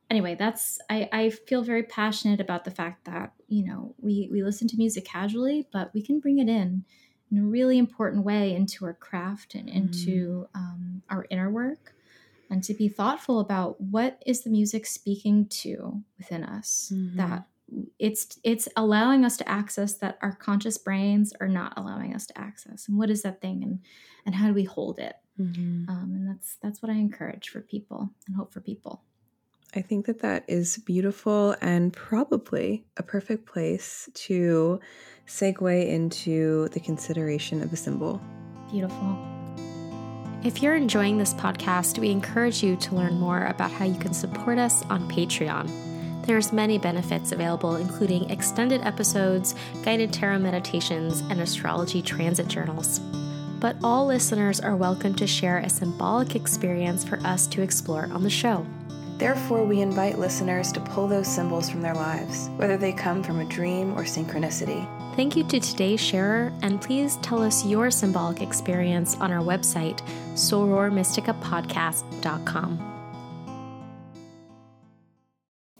anyway, that's I, I feel very passionate about the fact that you know we we listen to music casually, but we can bring it in in a really important way into our craft and into mm. um, our inner work and to be thoughtful about what is the music speaking to within us mm-hmm. that it's it's allowing us to access that our conscious brains are not allowing us to access and what is that thing and and how do we hold it mm-hmm. um, and that's that's what i encourage for people and hope for people I think that that is beautiful and probably a perfect place to segue into the consideration of a symbol. Beautiful. If you're enjoying this podcast, we encourage you to learn more about how you can support us on Patreon. There's many benefits available, including extended episodes, guided tarot meditations, and astrology transit journals. But all listeners are welcome to share a symbolic experience for us to explore on the show. Therefore, we invite listeners to pull those symbols from their lives, whether they come from a dream or synchronicity. Thank you to today's sharer, and please tell us your symbolic experience on our website, sorormysticapodcast.com.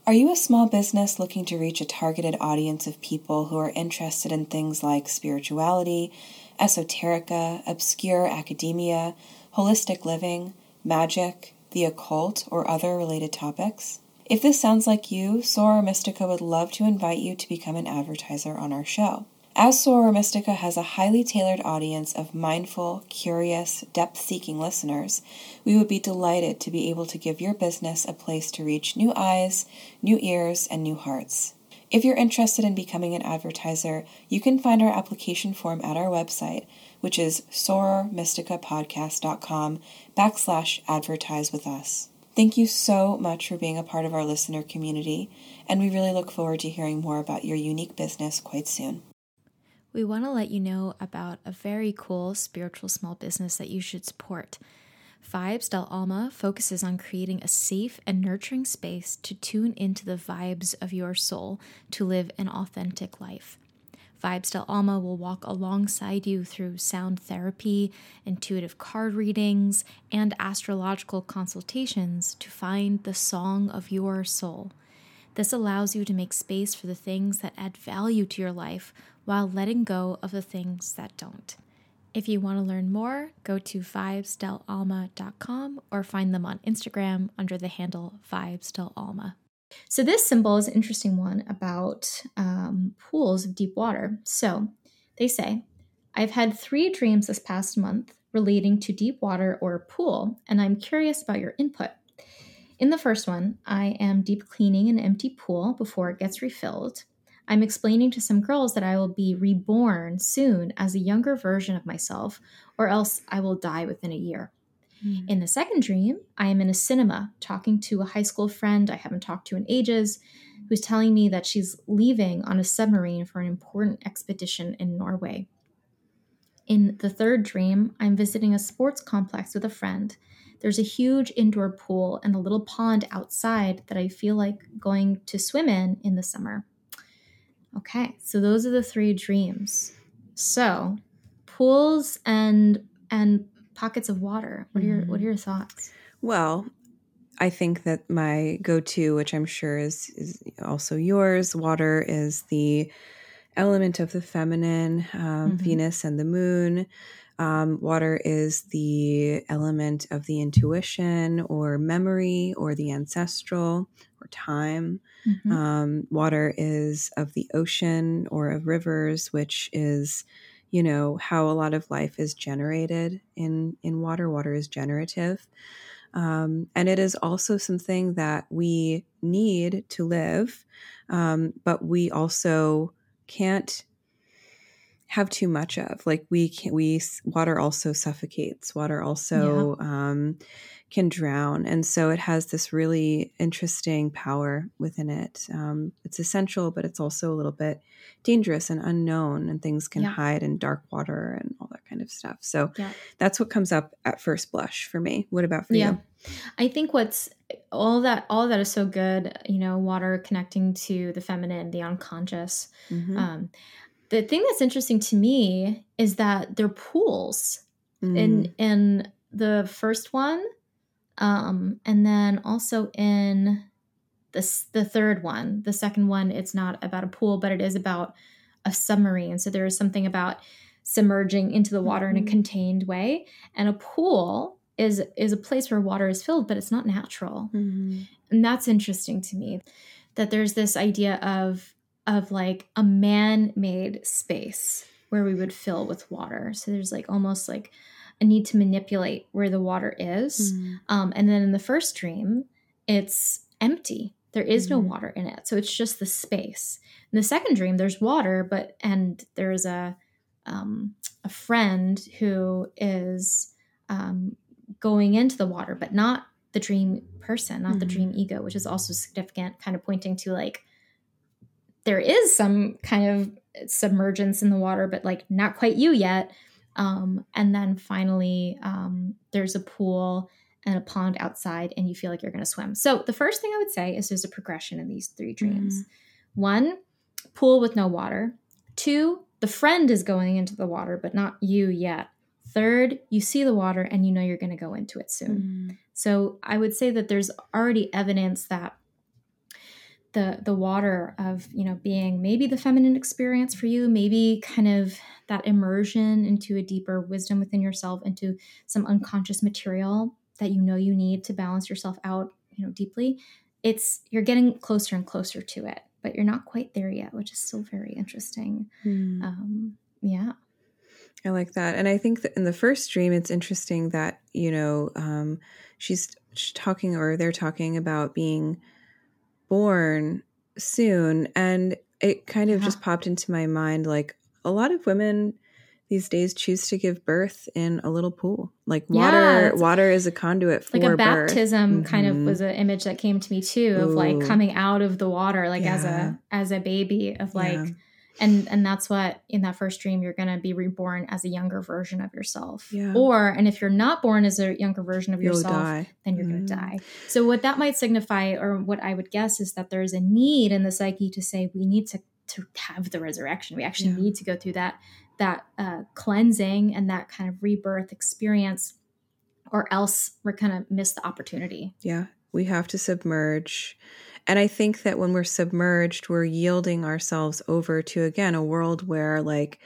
Are you a small business looking to reach a targeted audience of people who are interested in things like spirituality, esoterica, obscure academia, holistic living, magic, the occult, or other related topics? If this sounds like you, Soror Mystica would love to invite you to become an advertiser on our show. As Soror Mystica has a highly tailored audience of mindful, curious, depth seeking listeners, we would be delighted to be able to give your business a place to reach new eyes, new ears, and new hearts. If you're interested in becoming an advertiser, you can find our application form at our website, which is sorormysticapodcast.com backslash advertise with us. Thank you so much for being a part of our listener community, and we really look forward to hearing more about your unique business quite soon. We want to let you know about a very cool spiritual small business that you should support. Vibes del Alma focuses on creating a safe and nurturing space to tune into the vibes of your soul to live an authentic life. Vibes Del Alma will walk alongside you through sound therapy, intuitive card readings, and astrological consultations to find the song of your soul. This allows you to make space for the things that add value to your life while letting go of the things that don't. If you want to learn more, go to vibesdelalma.com or find them on Instagram under the handle vibesdelalma. So, this symbol is an interesting one about um, pools of deep water. So, they say, I've had three dreams this past month relating to deep water or pool, and I'm curious about your input. In the first one, I am deep cleaning an empty pool before it gets refilled. I'm explaining to some girls that I will be reborn soon as a younger version of myself, or else I will die within a year. Mm. In the second dream, I am in a cinema talking to a high school friend I haven't talked to in ages who's telling me that she's leaving on a submarine for an important expedition in Norway. In the third dream, I'm visiting a sports complex with a friend. There's a huge indoor pool and a little pond outside that I feel like going to swim in in the summer. Okay, so those are the three dreams. So, pools and and pockets of water. What are your What are your thoughts? Well, I think that my go-to, which I'm sure is is also yours, water is the element of the feminine, um, mm-hmm. Venus and the moon. Um, water is the element of the intuition or memory or the ancestral or time. Mm-hmm. Um, water is of the ocean or of rivers, which is you know how a lot of life is generated in in water water is generative um, and it is also something that we need to live um, but we also can't have too much of like we can we water also suffocates water also yeah. um, can drown. And so it has this really interesting power within it. Um, it's essential, but it's also a little bit dangerous and unknown, and things can yeah. hide in dark water and all that kind of stuff. So yeah. that's what comes up at first blush for me. What about for yeah. you? I think what's all that all that is so good, you know, water connecting to the feminine, the unconscious. Mm-hmm. Um, the thing that's interesting to me is that they're pools. Mm. In in the first one, um, and then also in this the third one. The second one, it's not about a pool, but it is about a submarine. So there is something about submerging into the water mm-hmm. in a mm-hmm. contained way. And a pool is is a place where water is filled, but it's not natural. Mm-hmm. And that's interesting to me. That there's this idea of of like a man-made space where we would fill with water. So there's like almost like a need to manipulate where the water is. Mm-hmm. Um, and then in the first dream, it's empty. There is mm-hmm. no water in it. So it's just the space. In the second dream, there's water, but and there's a um, a friend who is um, going into the water, but not the dream person, not mm-hmm. the dream ego, which is also significant, kind of pointing to like there is some kind of submergence in the water, but like not quite you yet. Um, and then finally, um, there's a pool and a pond outside, and you feel like you're going to swim. So the first thing I would say is there's a progression in these three dreams. Mm-hmm. One, pool with no water. Two, the friend is going into the water, but not you yet. Third, you see the water and you know you're going to go into it soon. Mm. So I would say that there's already evidence that the the water of you know being maybe the feminine experience for you maybe kind of that immersion into a deeper wisdom within yourself into some unconscious material that you know you need to balance yourself out you know deeply it's you're getting closer and closer to it but you're not quite there yet, which is still very interesting. Mm. Um, yeah. I like that. And I think that in the first dream, it's interesting that, you know, um, she's, she's talking or they're talking about being born soon. And it kind of yeah. just popped into my mind like a lot of women these days choose to give birth in a little pool. Like water, yeah, water is a conduit for like a baptism. Mm-hmm. Kind of was an image that came to me too of Ooh. like coming out of the water, like yeah. as a as a baby of like. And and that's what in that first dream you're gonna be reborn as a younger version of yourself. Yeah. Or and if you're not born as a younger version of yourself, then you're mm. gonna die. So what that might signify, or what I would guess, is that there's a need in the psyche to say we need to to have the resurrection. We actually need to go through that that uh, cleansing and that kind of rebirth experience, or else we're going to miss the opportunity. Yeah, we have to submerge. And I think that when we're submerged, we're yielding ourselves over to, again, a world where, like,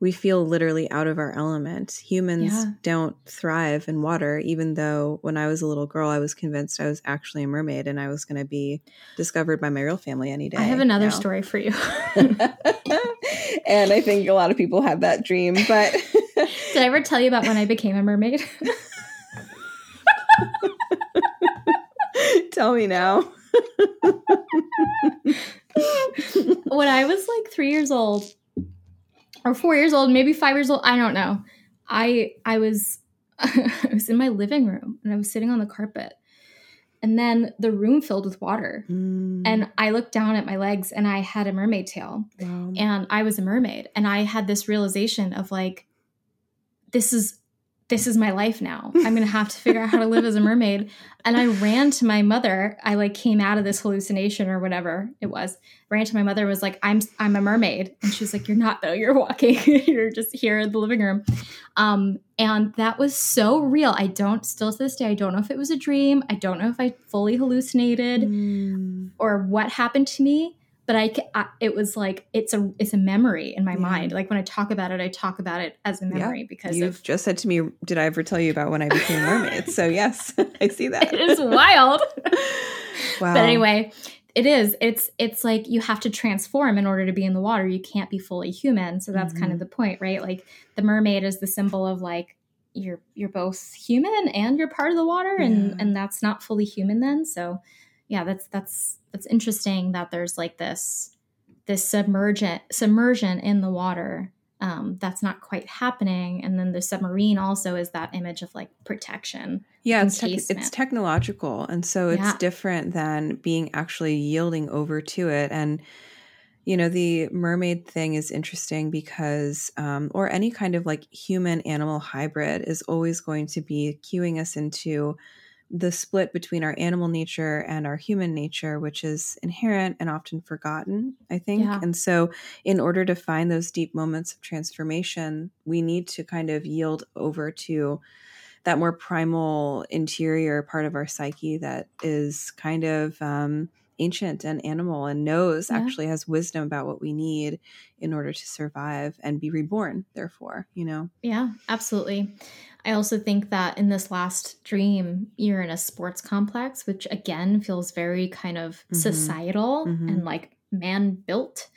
we feel literally out of our element. Humans yeah. don't thrive in water, even though when I was a little girl, I was convinced I was actually a mermaid and I was going to be discovered by my real family any day. I have another story for you. (laughs) and I think a lot of people have that dream. But (laughs) did I ever tell you about when I became a mermaid? (laughs) tell me now. (laughs) when I was like three years old, or four years old, maybe five years old, I don't know. I I was (laughs) I was in my living room and I was sitting on the carpet and then the room filled with water. Mm. And I looked down at my legs and I had a mermaid tail. Wow. And I was a mermaid. And I had this realization of like, this is this is my life now. (laughs) I'm going to have to figure out how to live as a mermaid. And I ran to my mother. I like came out of this hallucination or whatever it was. Ran to my mother was like, "I'm I'm a mermaid." And she was like, "You're not though. You're walking. (laughs) You're just here in the living room." Um, and that was so real. I don't still to this day I don't know if it was a dream. I don't know if I fully hallucinated mm. or what happened to me but I, I, it was like it's a it's a memory in my yeah. mind. Like when I talk about it, I talk about it as a memory yeah. because you've of, just said to me, "Did I ever tell you about when I became a mermaid?" so (laughs) yes, (laughs) I see that. It is wild. (laughs) wow. But anyway, it is. It's it's like you have to transform in order to be in the water. You can't be fully human. So that's mm-hmm. kind of mm-hmm. the point, right? Like the mermaid is the symbol of like you're you're both human and you're part of the water, and yeah. and that's not fully human then. So yeah, that's that's that's interesting that there's like this this submergent submersion in the water um, that's not quite happening. And then the submarine also is that image of like protection yeah it's, te- it's technological. And so it's yeah. different than being actually yielding over to it. And you know the mermaid thing is interesting because um, or any kind of like human animal hybrid is always going to be cueing us into the split between our animal nature and our human nature, which is inherent and often forgotten, I think. Yeah. And so, in order to find those deep moments of transformation, we need to kind of yield over to that more primal interior part of our psyche that is kind of um, ancient and animal and knows Yeah. actually has wisdom about what we need in order to survive and be reborn therefore you know Yeah, absolutely. I also think that in this last dream, you're in a sports complex, which again feels very kind of Mhm. societal Mhm. and like man built.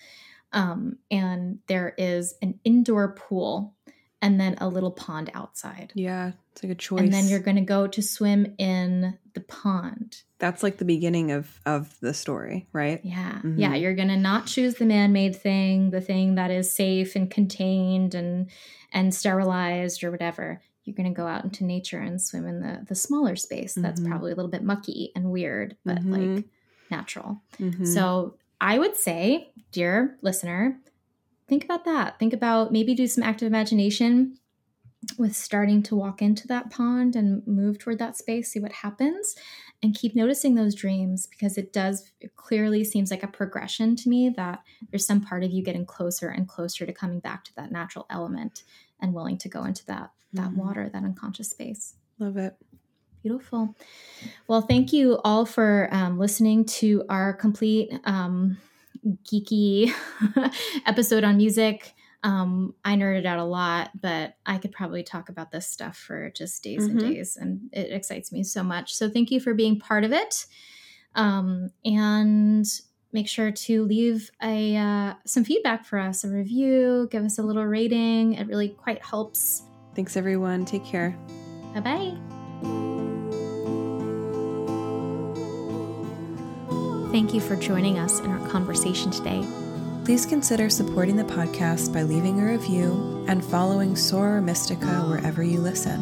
Um, and there is an indoor pool and then a little pond outside. yeah it's like a choice And then you're going to go to swim in the pond. that's like the beginning of of the story right Yeah. Yeah. Mhm. You're going to not choose the man made thing, the thing that is safe and contained and, and sterilized or whatever. You're going to go out into nature and swim in the, the smaller space that's Mhm. probably a little bit mucky and weird, but Mhm. like natural. Mhm. So I would say, dear listener, think about that. Think about maybe do some active imagination with starting to walk into that pond and move toward that space, see what happens, and keep noticing those dreams because it does it clearly seems like a progression to me that there's some part of you getting closer and closer to coming back to that natural element and willing to go into that that Mhm. water, that unconscious space. love it Beautiful. Well, thank you all for um, listening to our complete um, geeky (laughs) episode on music. Um, I nerded out a lot, but I could probably talk about this stuff for just days and Mhm. days, and it excites me so much. So, thank you for being part of it. Um, and make sure to leave a uh, some feedback for us, a review, give us a little rating. It really quite helps. thanks everyone take care Bye bye. Thank you for joining us in our conversation today. Please consider supporting the podcast by leaving a review and following Soror Mystica wherever you listen.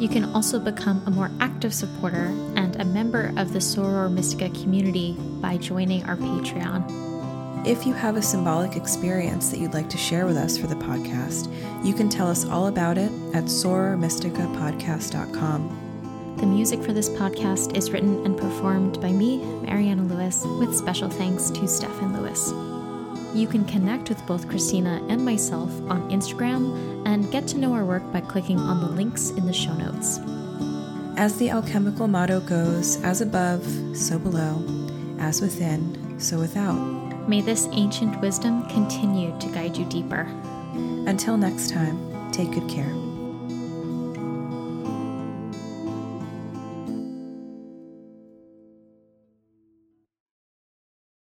You can also become a more active supporter and a member of the Soror Mystica community by joining our Patreon. If you have a symbolic experience that you'd like to share with us for the podcast, you can tell us all about it at sorormysticapodcast.com. The music for this podcast is written and performed by me, Mariana Louis, with special thanks to Stefan Louis. You can connect with both Cristina and myself on Instagram and get to know our work by clicking on the links in the show notes. As the alchemical motto goes, as above, so below, as within, so without. May this ancient wisdom continue to guide you deeper. Until next time, take good care.